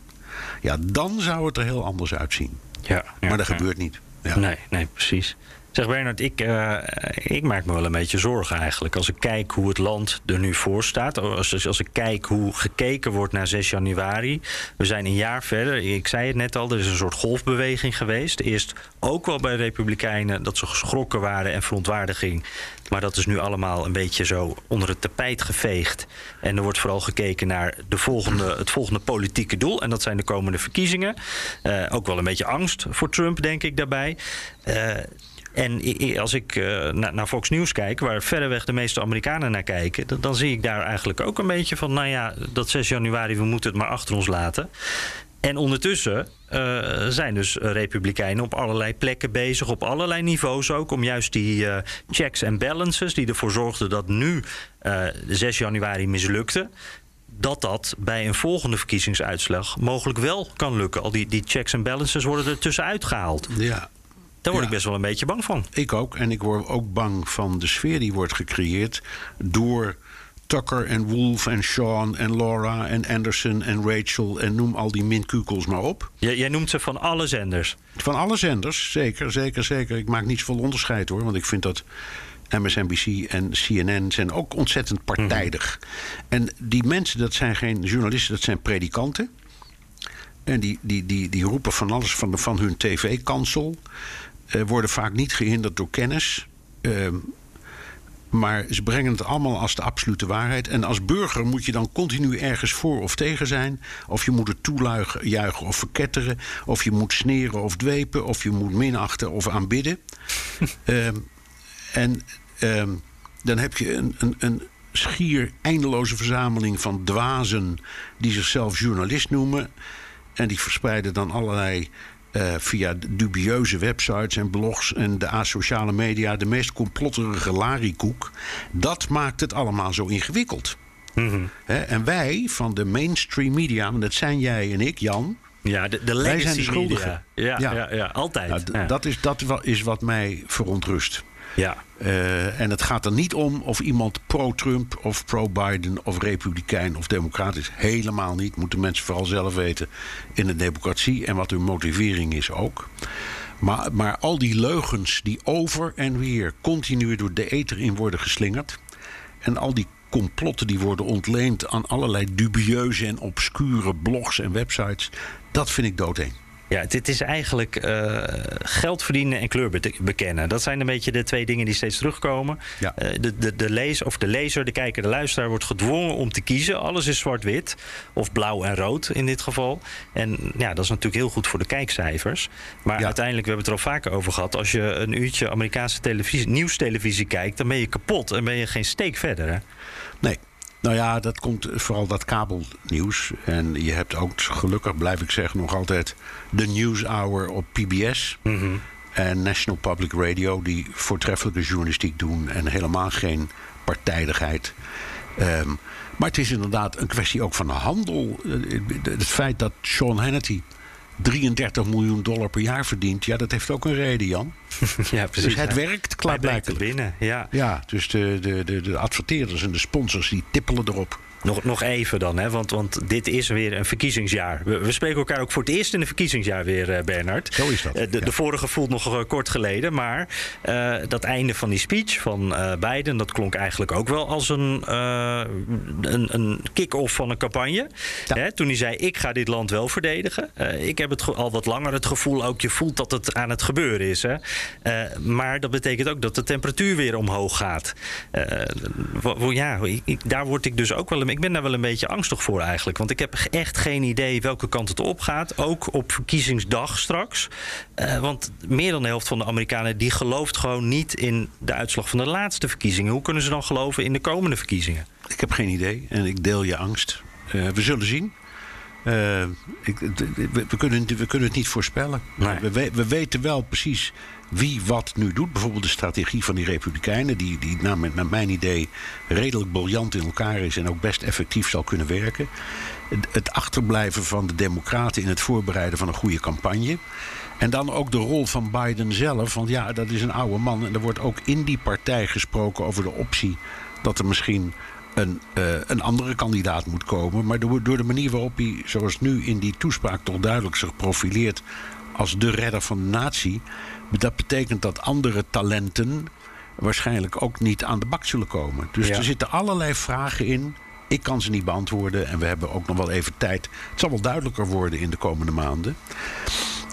Ja, dan zou het er heel anders uitzien. Ja, ja, maar dat ja. gebeurt niet. Ja. Nee, nee, precies. Zeg Bernard, ik, eh, ik maak me wel een beetje zorgen eigenlijk. Als ik kijk hoe het land er nu voor staat. Als, als ik kijk hoe gekeken wordt naar 6 januari. We zijn een jaar verder. Ik zei het net al, er is een soort golfbeweging geweest. Eerst ook wel bij Republikeinen dat ze geschrokken waren en verontwaardiging. Maar dat is nu allemaal een beetje zo onder het tapijt geveegd. En er wordt vooral gekeken naar de volgende, het volgende politieke doel. En dat zijn de komende verkiezingen. Eh, ook wel een beetje angst voor Trump, denk ik, daarbij. Eh, en als ik eh, naar, Fox News kijk, waar verreweg de meeste Amerikanen naar kijken, dan, zie ik daar eigenlijk ook een beetje van, nou ja, dat 6 januari, we moeten het maar achter ons laten. En ondertussen eh, zijn dus Republikeinen op allerlei plekken bezig, op allerlei niveaus ook, om juist die eh, checks en balances die ervoor zorgden dat nu de 6 januari mislukte, dat dat bij een volgende verkiezingsuitslag mogelijk wel kan lukken. Al die, die checks en balances worden er tussenuit gehaald. Ja, Daar word Ja. ik best wel een beetje bang van. ik ook. En ik word ook bang van de sfeer die wordt gecreëerd door Tucker en Wolf en Sean en Laura en Anderson en Rachel en noem al die minkukels maar op. Jij, jij noemt ze van alle zenders. Van alle zenders, zeker, zeker, zeker. Ik maak niet zoveel onderscheid hoor, want ik vind dat MSNBC en CNN zijn ook ontzettend partijdig. En die mensen, dat zijn geen journalisten, dat zijn predikanten. En die, die, die, die roepen van alles van, de, van hun tv-kansel. Eh, worden vaak niet gehinderd door kennis. Ehm, maar ze brengen het allemaal als de absolute waarheid. En als burger moet je dan continu ergens voor of tegen zijn. Of je moet het toejuichen juichen of verketteren. Of je moet sneren of dwepen. Of je moet minachten of aanbidden. Ehm, en ehm, dan heb je een, een, een schier eindeloze verzameling van dwazen... die zichzelf journalist noemen. En die verspreiden dan allerlei eh, via dubieuze websites en blogs en de asociale media de meest complotterige larikoek. Dat maakt het allemaal zo ingewikkeld. Hè, en wij van de mainstream media, want dat zijn jij en ik, Jan. Ja, de, de Wij zijn de schuldigen. Ja, ja. Ja. ja, altijd. Nou, ja. Dat, is, dat is wat mij verontrust. Ja. Eh, en het gaat er niet om of iemand pro-Trump of pro-Biden of republikein of democrat is. Helemaal niet. Moeten mensen vooral zelf weten in een democratie en wat hun motivering is ook. Maar, maar al die leugens die over en weer continu door de ether in worden geslingerd. En al die complotten die worden ontleend aan allerlei dubieuze en obscure blogs en websites. Dat vind ik doodeng. Ja, dit is eigenlijk eh, geld verdienen en kleur bekennen. Dat zijn een beetje de twee dingen die steeds terugkomen. Ja. Eh, de, de, de, lezer, of de lezer, de kijker, de luisteraar wordt gedwongen om te kiezen. Alles is zwart-wit, of blauw en rood in dit geval. En ja, dat is natuurlijk heel goed voor de kijkcijfers. Maar Ja. uiteindelijk, we hebben het er al vaker over gehad... als je een uurtje Amerikaanse televisie, nieuwstelevisie kijkt... dan ben je kapot en ben je geen steek verder. Hè? Nee. Nou ja, dat komt vooral dat kabelnieuws. En je hebt ook, gelukkig blijf ik zeggen, nog altijd de News Hour op PBS. En National Public Radio, die voortreffelijke journalistiek doen en helemaal geen partijdigheid. Ehm, maar het is inderdaad een kwestie ook van de handel. Eh, Het feit dat Sean Hannity 33 miljoen dollar per jaar verdient, ja, dat heeft ook een reden, Jan. ja, Dus het werkt klaarblijkelijk. binnen, ja. Ja, dus de, de, de, de adverteerders en de sponsors die tippelen erop. Nog, nog even dan, hè, want, want dit is weer een verkiezingsjaar. We, we spreken elkaar ook voor het eerst in een verkiezingsjaar weer, eh, Bernard. Zo is dat, Eh, de, ja. de vorige voelt nog eh, kort geleden, maar eh, dat einde van die speech van eh Biden... dat klonk eigenlijk ook wel als een, een, een kick-off van een campagne. Ja. Hè, toen hij zei, ik ga dit land wel verdedigen. Ik heb het al wat langer het gevoel, ook je voelt dat het aan het gebeuren is. Hè. Maar dat betekent ook dat de temperatuur weer omhoog gaat. Ja, ik, ik- daar word ik dus ook wel een, ik ben daar wel een beetje angstig voor eigenlijk. Want ik heb echt geen idee welke kant het op gaat. Ook op verkiezingsdag straks. Eh, want meer dan de helft van de Amerikanen die gelooft gewoon niet in de uitslag van de laatste verkiezingen. Hoe kunnen ze dan geloven in de komende verkiezingen? Ik heb geen idee en ik deel je angst. Eh, we zullen zien. Uh, ik, we, we, kunnen, we kunnen het niet voorspellen. Nee. We, we, we weten wel precies wie wat nu doet. Bijvoorbeeld de strategie van die Republikeinen, die, die naar, mijn idee redelijk briljant in elkaar is en ook best effectief zal kunnen werken. Het, achterblijven van de Democraten in het voorbereiden van een goede campagne. En dan ook de rol van Biden zelf. Want ja, dat is een oude man. En er wordt ook in die partij gesproken over de optie dat er misschien een, uh, een andere kandidaat moet komen. Maar door, door de manier waarop hij, zoals nu in die toespraak toch duidelijk zich profileert als de redder van de natie. Dat betekent dat andere talenten waarschijnlijk ook niet aan de bak zullen komen. Dus Ja. er zitten allerlei vragen in. Ik kan ze niet beantwoorden en we hebben ook nog wel even tijd. Het zal wel duidelijker worden in de komende maanden.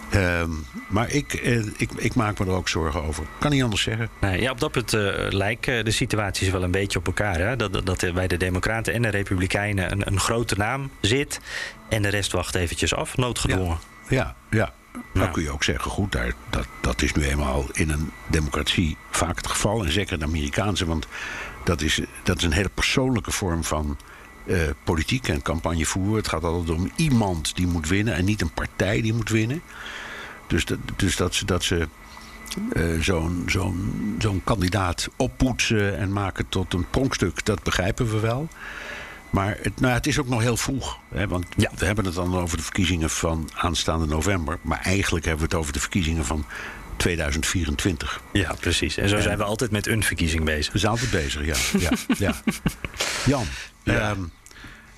Ehm, maar ik, eh, ik, ik maak me er ook zorgen over. Kan niet anders zeggen. Nee, ja, op dat punt eh, lijken de situaties wel een beetje op elkaar. Hè? Dat, dat, dat er bij de Democraten en de Republikeinen een, een grote naam zit. En de rest wacht eventjes af, noodgedwongen. Ja, ja. Dan Ja. kun je ook zeggen, goed, daar, dat, dat is nu eenmaal in een democratie vaak het geval. En zeker de Amerikaanse, want dat is, dat is een hele persoonlijke vorm van eh, politiek en campagnevoer. Het gaat altijd om iemand die moet winnen en niet een partij die moet winnen. Dus dat, dus dat ze, dat ze eh, zo'n zo'n zo'n kandidaat oppoetsen en maken tot een pronkstuk, dat begrijpen we wel. Maar het, nou, het is ook nog heel vroeg. Hè, want Ja. we hebben het dan over de verkiezingen van aanstaande november. Maar eigenlijk hebben we het over de verkiezingen van 2024. Ja, precies. En zo zijn we altijd met een verkiezing bezig. We zijn altijd bezig, ja. ja, ja. Jan, ehm,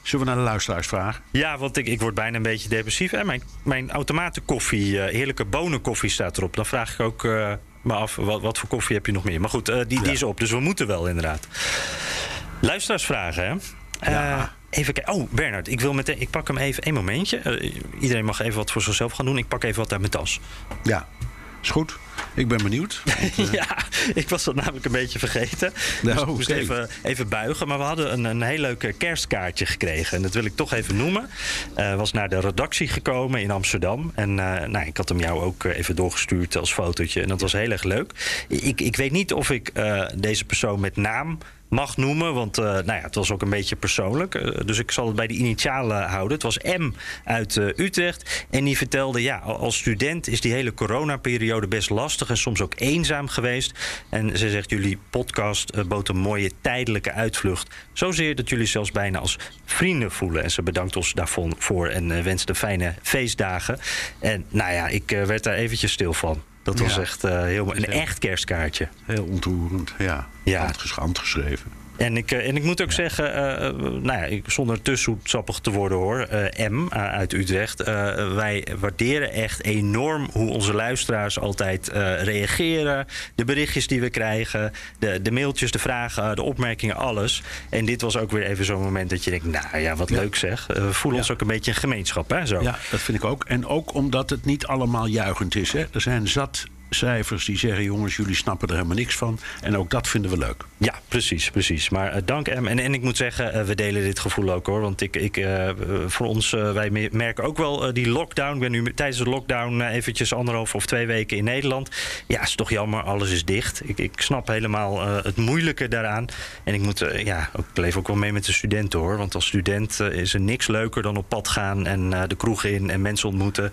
zullen we naar de luisteraars vragen? Ja, want ik, ik word bijna een beetje depressief. Hè? Mijn, mijn automatenkoffie, eh, heerlijke bonenkoffie staat erop. Dan vraag ik ook eh, me af, wat, wat voor koffie heb je nog meer? Maar goed, eh, die, die Ja. is op, dus we moeten wel inderdaad. Luisteraarsvragen, hè? Eh, Ja. even kijken. Oh, Bernard, ik, wil meteen, ik pak hem even één momentje. Eh, iedereen mag even wat voor zichzelf gaan doen. Ik pak even wat uit mijn tas. Ja, is goed. Ik ben benieuwd. ja, ik was dat namelijk een beetje vergeten. Nou, dus ik moest even, even buigen. Maar we hadden een, een heel leuk eh, kerstkaartje gekregen. En dat wil ik toch even noemen. Eh was naar de redactie gekomen in Amsterdam. En eh, nou, ik had hem jou ook even doorgestuurd als fotootje. En dat was heel erg leuk. Ik, ik weet niet of ik deze persoon met naam mag noemen. Want eh, nou ja, het was ook een beetje persoonlijk. Eh, dus ik zal het bij de initialen houden. Het was M uit eh, Utrecht. En die vertelde, ja, als student is die hele coronaperiode best lastig en soms ook eenzaam geweest. En ze zegt, jullie podcast bood een mooie tijdelijke uitvlucht. Zozeer dat jullie zelfs bijna als vrienden voelen. En ze bedankt ons daarvoor voor en wenste fijne feestdagen. En nou ja, ik werd daar eventjes stil van. Dat was echt eh, heel, een echt kerstkaartje. Heel ontroerend, ja. Ja. Handges- Handgeschreven. En ik, eh, en ik moet ook zeggen, eh, eh, nou ja, ik- zonder te zoetsappig te worden hoor, eh, M uit Utrecht. wij waarderen echt enorm hoe onze luisteraars altijd reageren. De berichtjes die we krijgen, de, de mailtjes, de vragen, de opmerkingen, alles. En dit was ook weer even zo'n moment dat je denkt, nou ja, wat leuk zeg. We voelen ons ook een beetje een gemeenschap, hè? Zo. Ja, dat vind ik ook. En ook omdat het niet allemaal juichend is. Hè. Er zijn zat cijfers die zeggen... jongens, jullie snappen er helemaal niks van. En ook dat vinden we leuk. Ja, precies, precies. Maar eh, dank M. En, en ik moet zeggen, eh, we delen dit gevoel ook hoor. Want ik, ik, eh, voor ons, wij me- merken ook wel die lockdown. Ik ben nu tijdens de lockdown eventjes anderhalf of twee weken in Nederland. Ja, is toch jammer, alles is dicht. Ik, ik snap helemaal het moeilijke daaraan. En ik moet, ja, ik leef ook wel mee met de studenten hoor. Want als student is er niks leuker dan op pad gaan en de kroeg in en mensen ontmoeten.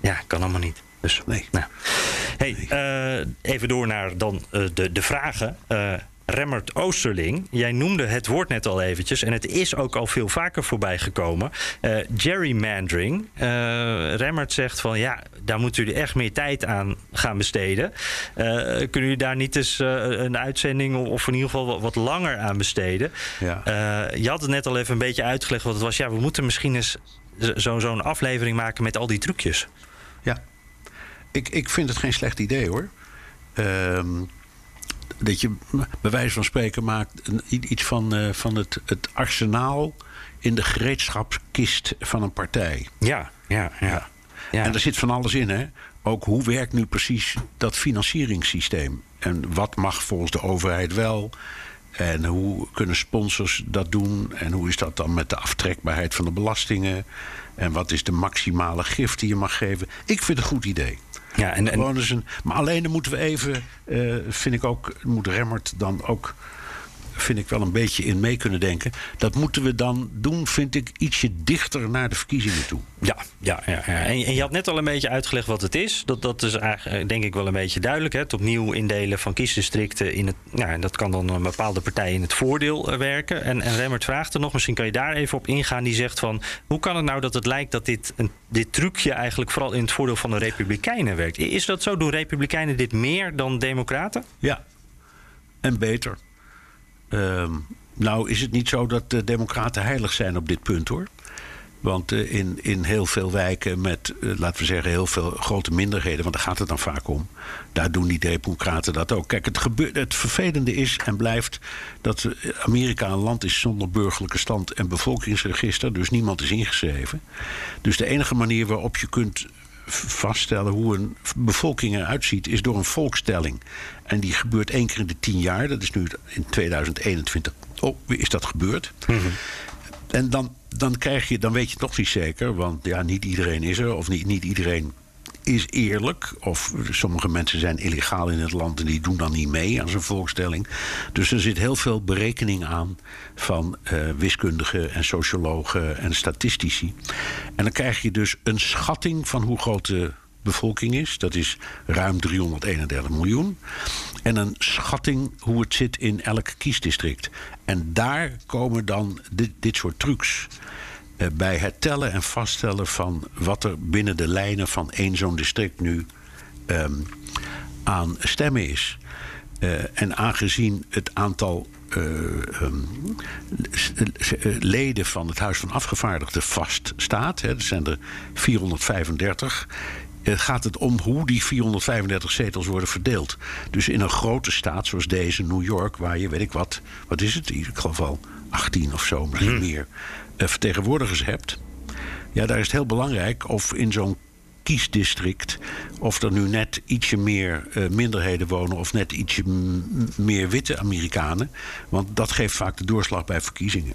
Ja, kan allemaal niet. Dus, Nee. Nou. Hey, eh, even door naar dan eh, de, de vragen. Eh, Remmert Oosterling, jij noemde het woord net al eventjes... en het is ook al veel vaker voorbij gekomen. Gerrymandering. Remmert zegt van ja, daar moeten jullie echt meer tijd aan gaan besteden. Kunnen jullie daar niet eens een uitzending... of in ieder geval wat, wat langer aan besteden? Ja. Je had het net al even een beetje uitgelegd wat het was. Ja, we moeten misschien eens zo- zo'n aflevering maken met al die trucjes. Ja. Ik, ik vind het geen slecht idee hoor. Ehm, dat je bij wijze van spreken maakt iets van, eh, van het, het arsenaal in de gereedschapskist van een partij. Ja, ja, ja. ja. En er zit van alles in, hè? Ook hoe werkt nu precies dat financieringssysteem? En wat mag volgens de overheid wel? En hoe kunnen sponsors dat doen? En hoe is dat dan met de aftrekbaarheid van de belastingen? En wat is de maximale gift die je mag geven? Ik vind het een goed idee. Ja, en, en, maar alleen dan moeten we even, eh, vind ik ook, moet Remmert dan ook vind ik wel een beetje in mee kunnen denken. Dat moeten we dan doen, vind ik, ietsje dichter naar de verkiezingen toe. Ja, ja, ja, ja. En, en je had net al een beetje uitgelegd wat het is. Dat, dat is eigenlijk, eh, denk ik wel een beetje duidelijk. Hè? Het opnieuw indelen van kiesdistricten. In het, ja, en dat kan dan een bepaalde partij in het voordeel eh, werken. En, en Remmert vraagt er nog, misschien kan je daar even op ingaan. Die zegt van, hoe kan het nou dat het lijkt dat dit, een, dit trucje eigenlijk vooral in het voordeel van de Republikeinen werkt? Is dat zo? Doen Republikeinen dit meer dan Democraten? Ja, en beter. Ehm, nou is het niet zo dat de Democraten heilig zijn op dit punt hoor. Want uh, in, in heel veel wijken met, uh, laten we zeggen, heel veel grote minderheden, want daar gaat het dan vaak om. Daar doen die Democraten dat ook. Kijk, het, gebeurt, het vervelende is en blijft dat Amerika een land is zonder burgerlijke stand en bevolkingsregister. Dus niemand is ingeschreven. Dus de enige manier waarop je kunt vaststellen hoe een bevolking eruit ziet, is door een volkstelling. En die gebeurt één keer in de tien jaar. Dat is nu in 2021. Oh, is dat gebeurd? Mm -hmm. En dan, dan, krijg je, dan weet je toch niet zeker, want ja, niet iedereen is er, of niet, niet iedereen is eerlijk. Of sommige mensen zijn illegaal in het land en die doen dan niet mee aan zo'n volkstelling. Dus er zit heel veel berekening aan van uh, wiskundigen en sociologen en statistici. En dan krijg je dus een schatting van hoe groot de bevolking is. Dat is ruim 331 miljoen. En een schatting hoe het zit in elk kiesdistrict. En daar komen dan dit soort trucs bij het tellen en vaststellen van wat er binnen de lijnen van één zo'n district nu um, aan stemmen is. Uh, en aangezien het aantal uh, um, leden van het Huis van Afgevaardigden vaststaat, hè, er zijn er 435. Gaat het om hoe die 435 zetels worden verdeeld? Dus in een grote staat zoals deze, New York, waar je weet ik wat, wat is het? Ik geloof wel 18 of zo, misschien hmm. meer vertegenwoordigers hebt. Ja, daar is het heel belangrijk of in zo'n kiesdistrict. of er nu net ietsje meer uh, minderheden wonen. of net ietsje meer witte Amerikanen. Want dat geeft vaak de doorslag bij verkiezingen.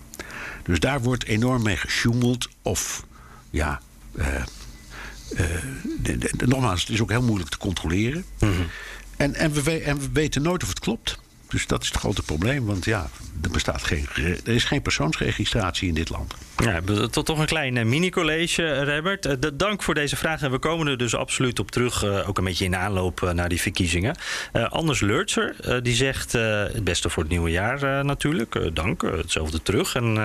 Dus daar wordt enorm mee gesjoemeld. Of ja. Uh, uh, de, de, de, nogmaals, het is ook heel moeilijk te controleren. Mm -hmm. en, en, we, en we weten nooit of het klopt. Dus dat is het grote probleem. Want ja, er, bestaat geen, er is geen persoonsregistratie in dit land. Ja, tot toch een klein mini-college, Robert. Uh, dank voor deze vraag. En we komen er dus absoluut op terug. Ook een beetje in aanloop naar die verkiezingen. Anders Leurtser, die zegt het beste voor het nieuwe jaar natuurlijk. dank, hetzelfde terug. En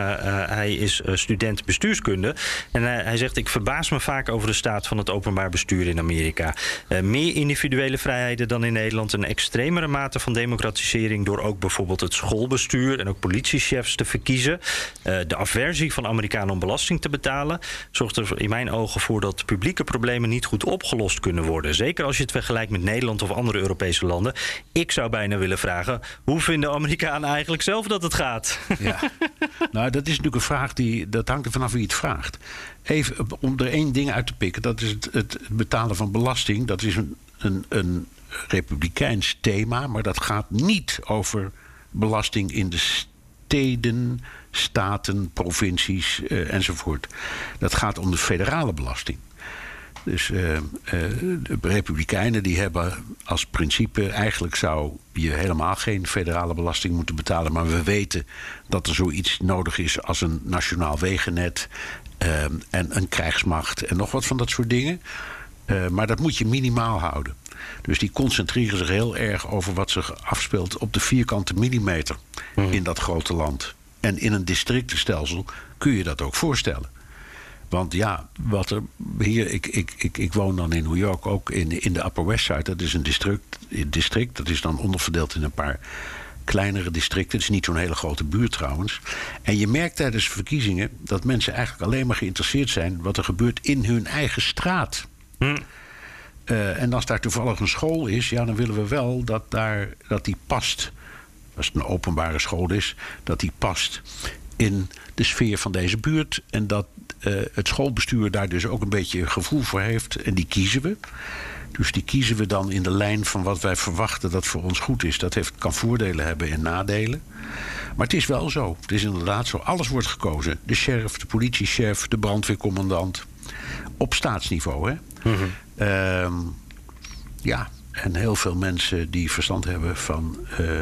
hij is student bestuurskunde. En hij zegt, ik verbaas me vaak over de staat van het openbaar bestuur in Amerika. meer individuele vrijheden dan in Nederland. Een extremere mate van democratisering door ook bijvoorbeeld het schoolbestuur en ook politiechefs te verkiezen. de aversie van Amerikanen om belasting te betalen, zorgt er in mijn ogen voor dat publieke problemen niet goed opgelost kunnen worden. Zeker als je het vergelijkt met Nederland of andere Europese landen. Ik zou bijna willen vragen: hoe vinden Amerikanen eigenlijk zelf dat het gaat? Ja, nou, dat is natuurlijk een vraag die. dat hangt er vanaf wie het vraagt. Even om er één ding uit te pikken: dat is het, het betalen van belasting. Dat is een, een, een republikeins thema, maar dat gaat niet over belasting in de steden, staten, provincies uh, enzovoort. Dat gaat om de federale belasting. Dus uh, uh, de Republikeinen die hebben als principe... eigenlijk zou je helemaal geen federale belasting moeten betalen... maar we weten dat er zoiets nodig is als een nationaal wegennet... en een krijgsmacht en nog wat van dat soort dingen. maar dat moet je minimaal houden. Dus die concentreren zich heel erg over wat zich afspeelt op de vierkante millimeter mm. in dat grote land. En in een districtenstelsel kun je dat ook voorstellen. Want ja, wat er hier, ik, ik, ik, ik woon dan in New York ook in, in de Upper West Side. Dat is een district, district, dat is dan onderverdeeld in een paar kleinere districten. Het is niet zo'n hele grote buurt trouwens. En je merkt tijdens verkiezingen dat mensen eigenlijk alleen maar geïnteresseerd zijn wat er gebeurt in hun eigen straat. Hm. Uh, en als daar toevallig een school is, ja, dan willen we wel dat, daar, dat die past. Als het een openbare school is, dat die past in de sfeer van deze buurt. En dat uh, het schoolbestuur daar dus ook een beetje gevoel voor heeft. En die kiezen we. Dus die kiezen we dan in de lijn van wat wij verwachten dat voor ons goed is. Dat heeft, kan voordelen hebben en nadelen. Maar het is wel zo. Het is inderdaad zo. Alles wordt gekozen. De sheriff, de politiechef, de brandweercommandant. Op staatsniveau, hè? Mm-hmm. Uh, ja, en heel veel mensen die verstand hebben van uh,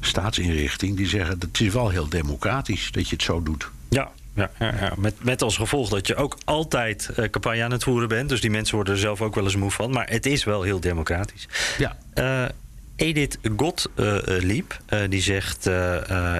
staatsinrichting die zeggen dat het is wel heel democratisch dat je het zo doet. Ja, ja, ja, ja. Met, met als gevolg dat je ook altijd uh, campagne aan het voeren bent. Dus die mensen worden er zelf ook wel eens moe van. Maar het is wel heel democratisch. Ja. Uh, Edith Gottlieb, uh, uh, die zegt. Oh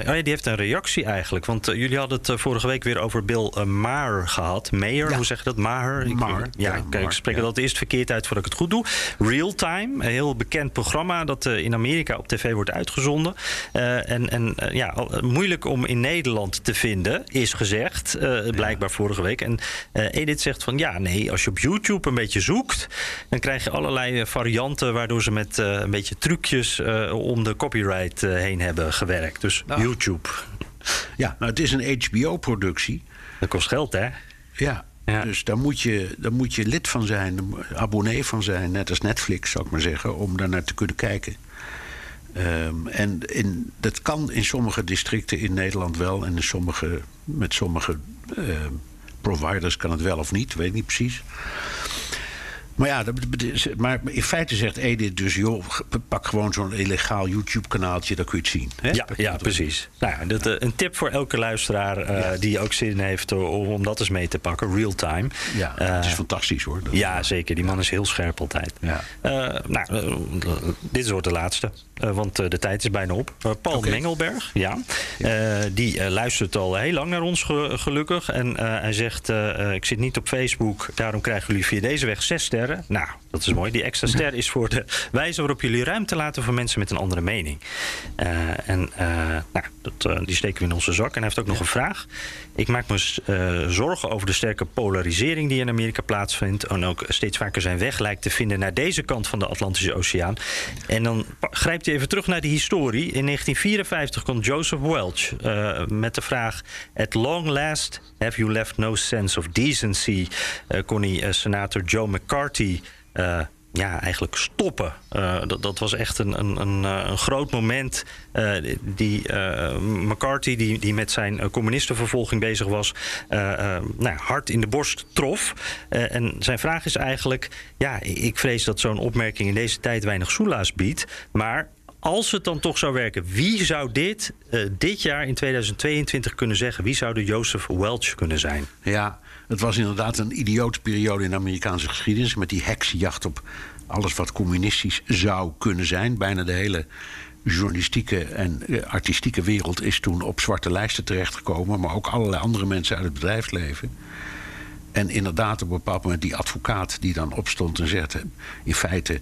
ja, die heeft een reactie eigenlijk. Want jullie hadden het vorige week weer over Bill Maher gehad. Mayer, ja. hoe zeg je dat? Maher? Ik, Maher. Ja, ja kijk, ik spreek dat eerst verkeerd uit voordat ik het goed doe. Real Time, een heel bekend programma dat in Amerika op tv wordt uitgezonden. en en ja, moeilijk om in Nederland te vinden, is gezegd. blijkbaar vorige week. En Edith zegt van ja, nee, als je op YouTube een beetje zoekt, dan krijg je allerlei varianten waardoor ze met een beetje trucjes uh, om de copyright uh, heen hebben gewerkt. Dus nou. YouTube. Ja, nou, het is een HBO-productie. Dat kost geld, hè? Ja. ja. Dus daar moet, je, daar moet je lid van zijn, abonnee van zijn, net als Netflix zou ik maar zeggen, om daar naar te kunnen kijken. Um, en in, dat kan in sommige districten in Nederland wel en in sommige, met sommige uh, providers kan het wel of niet, weet ik niet precies. Maar ja, maar in feite zegt Edith dus... joh, pak gewoon zo'n illegaal YouTube-kanaaltje, dan kun je het zien. Hè? Ja, ja precies. Nou ja, dat, uh, een tip voor elke luisteraar uh, ja. die ook zin heeft... om, om dat eens mee te pakken, real time. Ja, uh, het is fantastisch hoor. Dat ja, zeker. Die man is heel scherp altijd. Ja. nou, dit wordt de laatste. want de tijd is bijna op. Paul okay. Mengelberg, ja. die luistert al heel lang naar ons ge gelukkig. En hij zegt, ik zit niet op Facebook... daarom krijgen jullie via deze weg zes sterren. Nou, dat is mooi. Die extra ster is voor de wijze waarop jullie ruimte laten voor mensen met een andere mening. Uh, en uh, nou, dat, uh, die steken we in onze zak. En hij heeft ook nog een vraag. Ik maak me zorgen over de sterke polarisering die in Amerika plaatsvindt. En ook steeds vaker zijn weg lijkt te vinden naar deze kant van de Atlantische Oceaan. En dan grijpt hij even terug naar de historie. In 1954 komt Joseph Welch met de vraag: At long last have you left no sense of decency? kon hij senator Joe McCarthy. Uh, ja, eigenlijk stoppen. Uh, dat, dat, was echt een, een, een, een groot moment. Uh, die McCarthy, die, die met zijn communistenvervolging bezig was, nou, hard in de borst trof. en zijn vraag is eigenlijk: ja, ik vrees dat zo'n opmerking in deze tijd weinig soelaas biedt. Maar als het dan toch zou werken, wie zou dit uh, dit jaar in 2022 kunnen zeggen? Wie zou de Joseph Welch kunnen zijn? Ja, het was inderdaad een idiote periode in de Amerikaanse geschiedenis. Met die heksenjacht op alles wat communistisch zou kunnen zijn. Bijna de hele journalistieke en artistieke wereld is toen op zwarte lijsten terechtgekomen. Maar ook allerlei andere mensen uit het bedrijfsleven. En inderdaad, op een bepaald moment die advocaat die dan opstond en zegt: in feite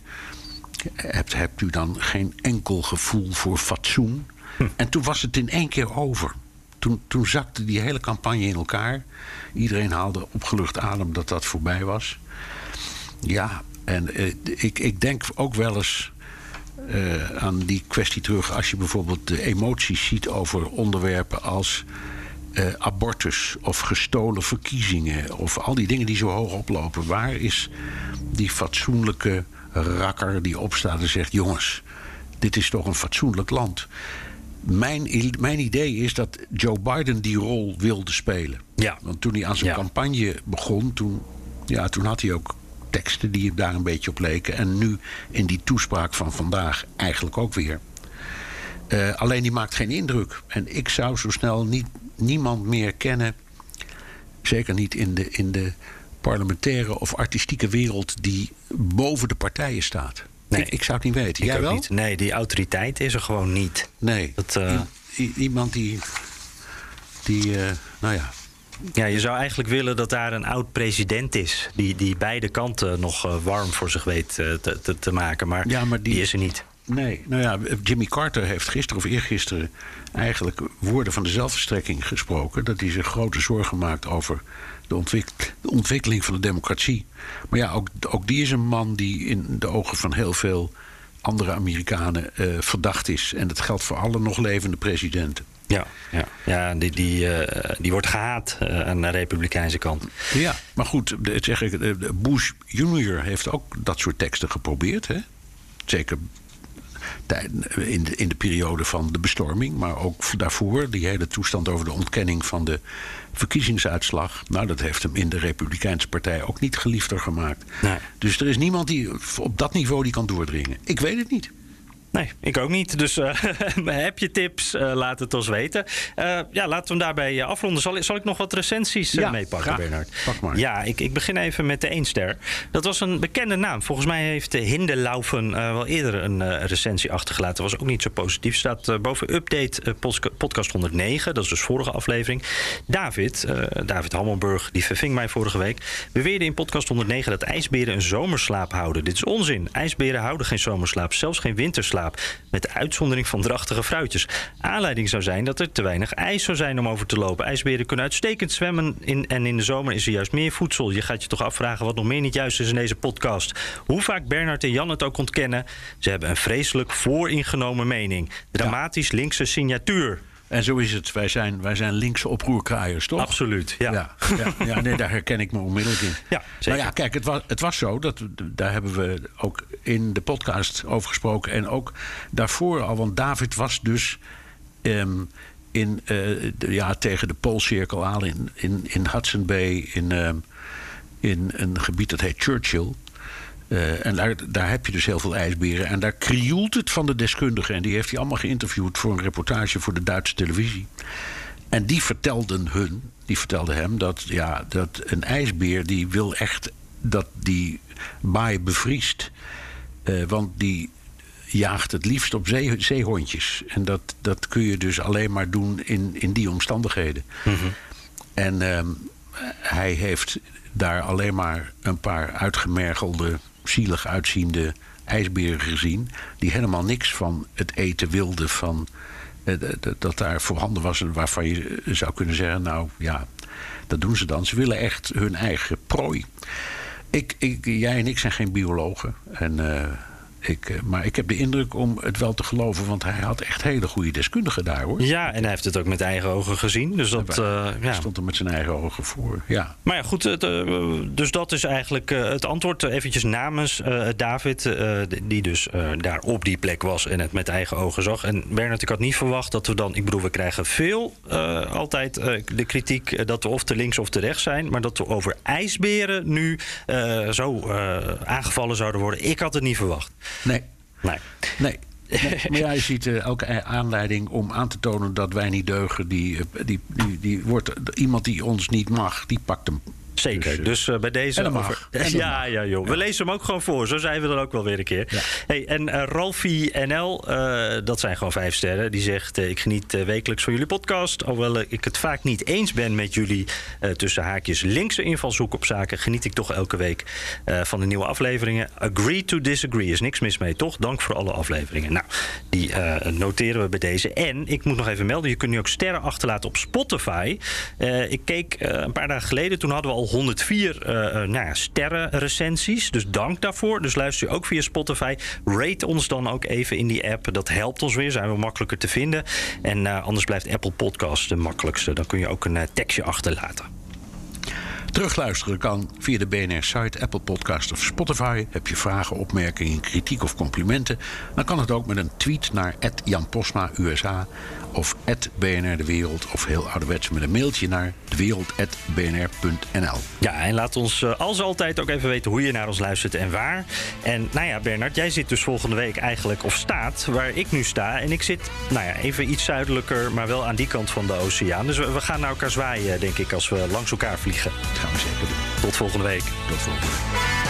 hebt, hebt u dan geen enkel gevoel voor fatsoen. Hm. En toen was het in één keer over. Toen, toen zakte die hele campagne in elkaar. Iedereen haalde opgelucht adem dat dat voorbij was. Ja, en eh, ik, ik denk ook wel eens uh, aan die kwestie terug. Als je bijvoorbeeld de emoties ziet over onderwerpen als uh, abortus of gestolen verkiezingen. Of al die dingen die zo hoog oplopen. Waar is die fatsoenlijke rakker die opstaat en zegt: jongens, dit is toch een fatsoenlijk land. Mijn, mijn idee is dat Joe Biden die rol wilde spelen. Ja. Want toen hij aan zijn Ja. campagne begon, toen, ja, toen had hij ook teksten die daar een beetje op leken. En nu in die toespraak van vandaag eigenlijk ook weer. Eh, alleen die maakt geen indruk. En ik zou zo snel niet, niemand meer kennen. Zeker niet in de, in de parlementaire of artistieke wereld die boven de partijen staat. Nee. ik, ik zou het niet weten. Ik Jij wel? niet. Nee, die autoriteit is er gewoon niet. Nee. Dat, eh, I- iemand die. die eh, nou ja. Ja, je zou eigenlijk willen dat daar een oud president is. Die, die beide kanten nog eh, warm voor zich weet te, te, te maken. Maar, Ja, maar die- die is er niet. Nee, nou ja, Jimmy Carter heeft gisteren of eergisteren eigenlijk woorden van de zelfverstrekking gesproken. Dat hij zich grote zorgen maakt over de, ontwik- de ontwikkeling van de democratie. Maar ja, ook, ook die is een man die in de ogen van heel veel andere Amerikanen eh, verdacht is. En dat geldt voor alle nog levende presidenten. Ja, ja. ja die, die, eh, die wordt gehaat eh, aan de republikeinse kant. Ja, maar goed, zeg ik, Bush Junior heeft ook dat soort teksten geprobeerd. Hè? Zeker in de, in de periode van de bestorming, maar ook daarvoor. Die hele toestand over de ontkenning van de verkiezingsuitslag. Nou, dat heeft hem in de Republikeinse Partij ook niet geliefder gemaakt. Nee. Dus er is niemand die op dat niveau die kan doordringen. Ik weet het niet. Nee, ik ook niet. Dus uh, heb je tips? Uh, laat het ons weten. Uh, ja, laten we hem daarbij afronden. Zal, zal, ik nog wat recensies ja, meepakken. Bernard? Pak maar. Ja, ik, ik, begin even met de Eenster. Dat was een bekende naam. Volgens mij heeft Hindelaufen wel eerder een recensie achtergelaten. Was ook niet zo positief. Staat boven update podcast 109. Dat is dus vorige aflevering. David, David Hammelburg, die verving mij vorige week. Beweerde in podcast 109 dat ijsberen een zomerslaap houden. Dit is onzin. IJsberen houden geen zomerslaap. Zelfs geen winterslaap. Met de uitzondering van drachtige fruitjes. Aanleiding zou zijn dat er te weinig ijs zou zijn om over te lopen. IJsberen kunnen uitstekend zwemmen in, en in de zomer is er juist meer voedsel. Je gaat je toch afvragen wat nog meer niet juist is in deze podcast. Hoe vaak Bernard en Jan het ook ontkennen, ze hebben een vreselijk vooringenomen mening. Dramatisch linkse signatuur. En zo is het. Wij zijn, wij zijn linkse oproerkraaiers, toch? Absoluut, ja. Ja, ja, ja nee, daar herken ik me onmiddellijk in. Ja, zeker. Nou ja, kijk, het was, het was zo. Dat, daar hebben we ook in de podcast over gesproken. En ook daarvoor al. Want David was dus um, in, uh, de, ja, tegen de Poolcirkel aan in, in, in Hudson Bay. In, um, in een gebied dat heet Churchill. Uh, en daar, daar heb je dus heel veel ijsberen. En daar krioelt het van de deskundigen. En die heeft hij allemaal geïnterviewd voor een reportage voor de Duitse televisie. En die vertelden hun, die vertelden hem dat, ja, dat een ijsbeer die wil echt dat die baai bevriest. Uh, want die jaagt het liefst op zee, zeehondjes. En dat, dat kun je dus alleen maar doen in, in die omstandigheden. Mm -hmm. En uh, hij heeft daar alleen maar een paar uitgemergelde zielig uitziende ijsberen gezien. die helemaal niks van het eten wilden van. Eh, dat daar voorhanden was waarvan je zou kunnen zeggen: Nou ja, dat doen ze dan. Ze willen echt hun eigen prooi. Ik, ik, jij en ik zijn geen biologen. En, uh, ik, maar ik heb de indruk om het wel te geloven, want hij had echt hele goede deskundigen daar hoor. Ja, en hij heeft het ook met eigen ogen gezien. Dus dat uh, ja. stond er met zijn eigen ogen voor. Ja. Maar ja, goed. Het, uh, dus dat is eigenlijk uh, het antwoord. Eventjes namens David, die dus daar op die plek was en het met eigen ogen zag. En Bernard, ik had niet verwacht dat we dan. Ik bedoel, we krijgen veel altijd de kritiek dat we of te links of te rechts zijn. Maar dat we over ijsberen nu zo aangevallen zouden worden. Ik had het niet verwacht. Nee. Nee. Nee. Nee, maar ja, je ziet uh, elke aanleiding om aan te tonen dat wij niet deugen, die, die, die, die wordt iemand die ons niet mag, die pakt hem. Zeker. Dus, dus uh, bij deze. En over... en ja, ja, joh. Ja. We lezen hem ook gewoon voor. Zo zijn we dan ook wel weer een keer. Ja. Hey, en uh, Ralfie NL, uh, dat zijn gewoon vijf sterren. Die zegt: Ik geniet wekelijks van jullie podcast. Alhoewel ik het vaak niet eens ben met jullie tussen haakjes linkse invalshoek op zaken, geniet ik toch elke week van de nieuwe afleveringen. Agree to disagree is niks mis mee, toch? Dank voor alle afleveringen. Nou, die noteren we bij deze. En ik moet nog even melden: je kunt nu ook sterren achterlaten op Spotify. ik keek een paar dagen geleden, toen hadden we al 104 uh, nou ja, sterrenrecensies. Dus dank daarvoor. Dus luister je ook via Spotify. Rate ons dan ook even in die app. Dat helpt ons weer. Zijn we makkelijker te vinden. En uh, anders blijft Apple Podcast de makkelijkste. Dan kun je ook een tekstje achterlaten. Terugluisteren kan via de BNR-site, Apple Podcast of Spotify. Heb je vragen, opmerkingen, kritiek of complimenten? Dan kan het ook met een tweet naar Jan Posma USA of BNR De Wereld. Of heel ouderwets met een mailtje naar dewereld.bnr.nl. Ja, en laat ons uh, als altijd ook even weten hoe je naar ons luistert en waar. En nou ja, Bernard, jij zit dus volgende week eigenlijk, of staat waar ik nu sta. En ik zit, nou ja, even iets zuidelijker, maar wel aan die kant van de oceaan. Dus we, we gaan naar elkaar zwaaien, denk ik, als we langs elkaar vliegen. Dat gaan we zeker doen. Tot volgende week. Tot volgende week.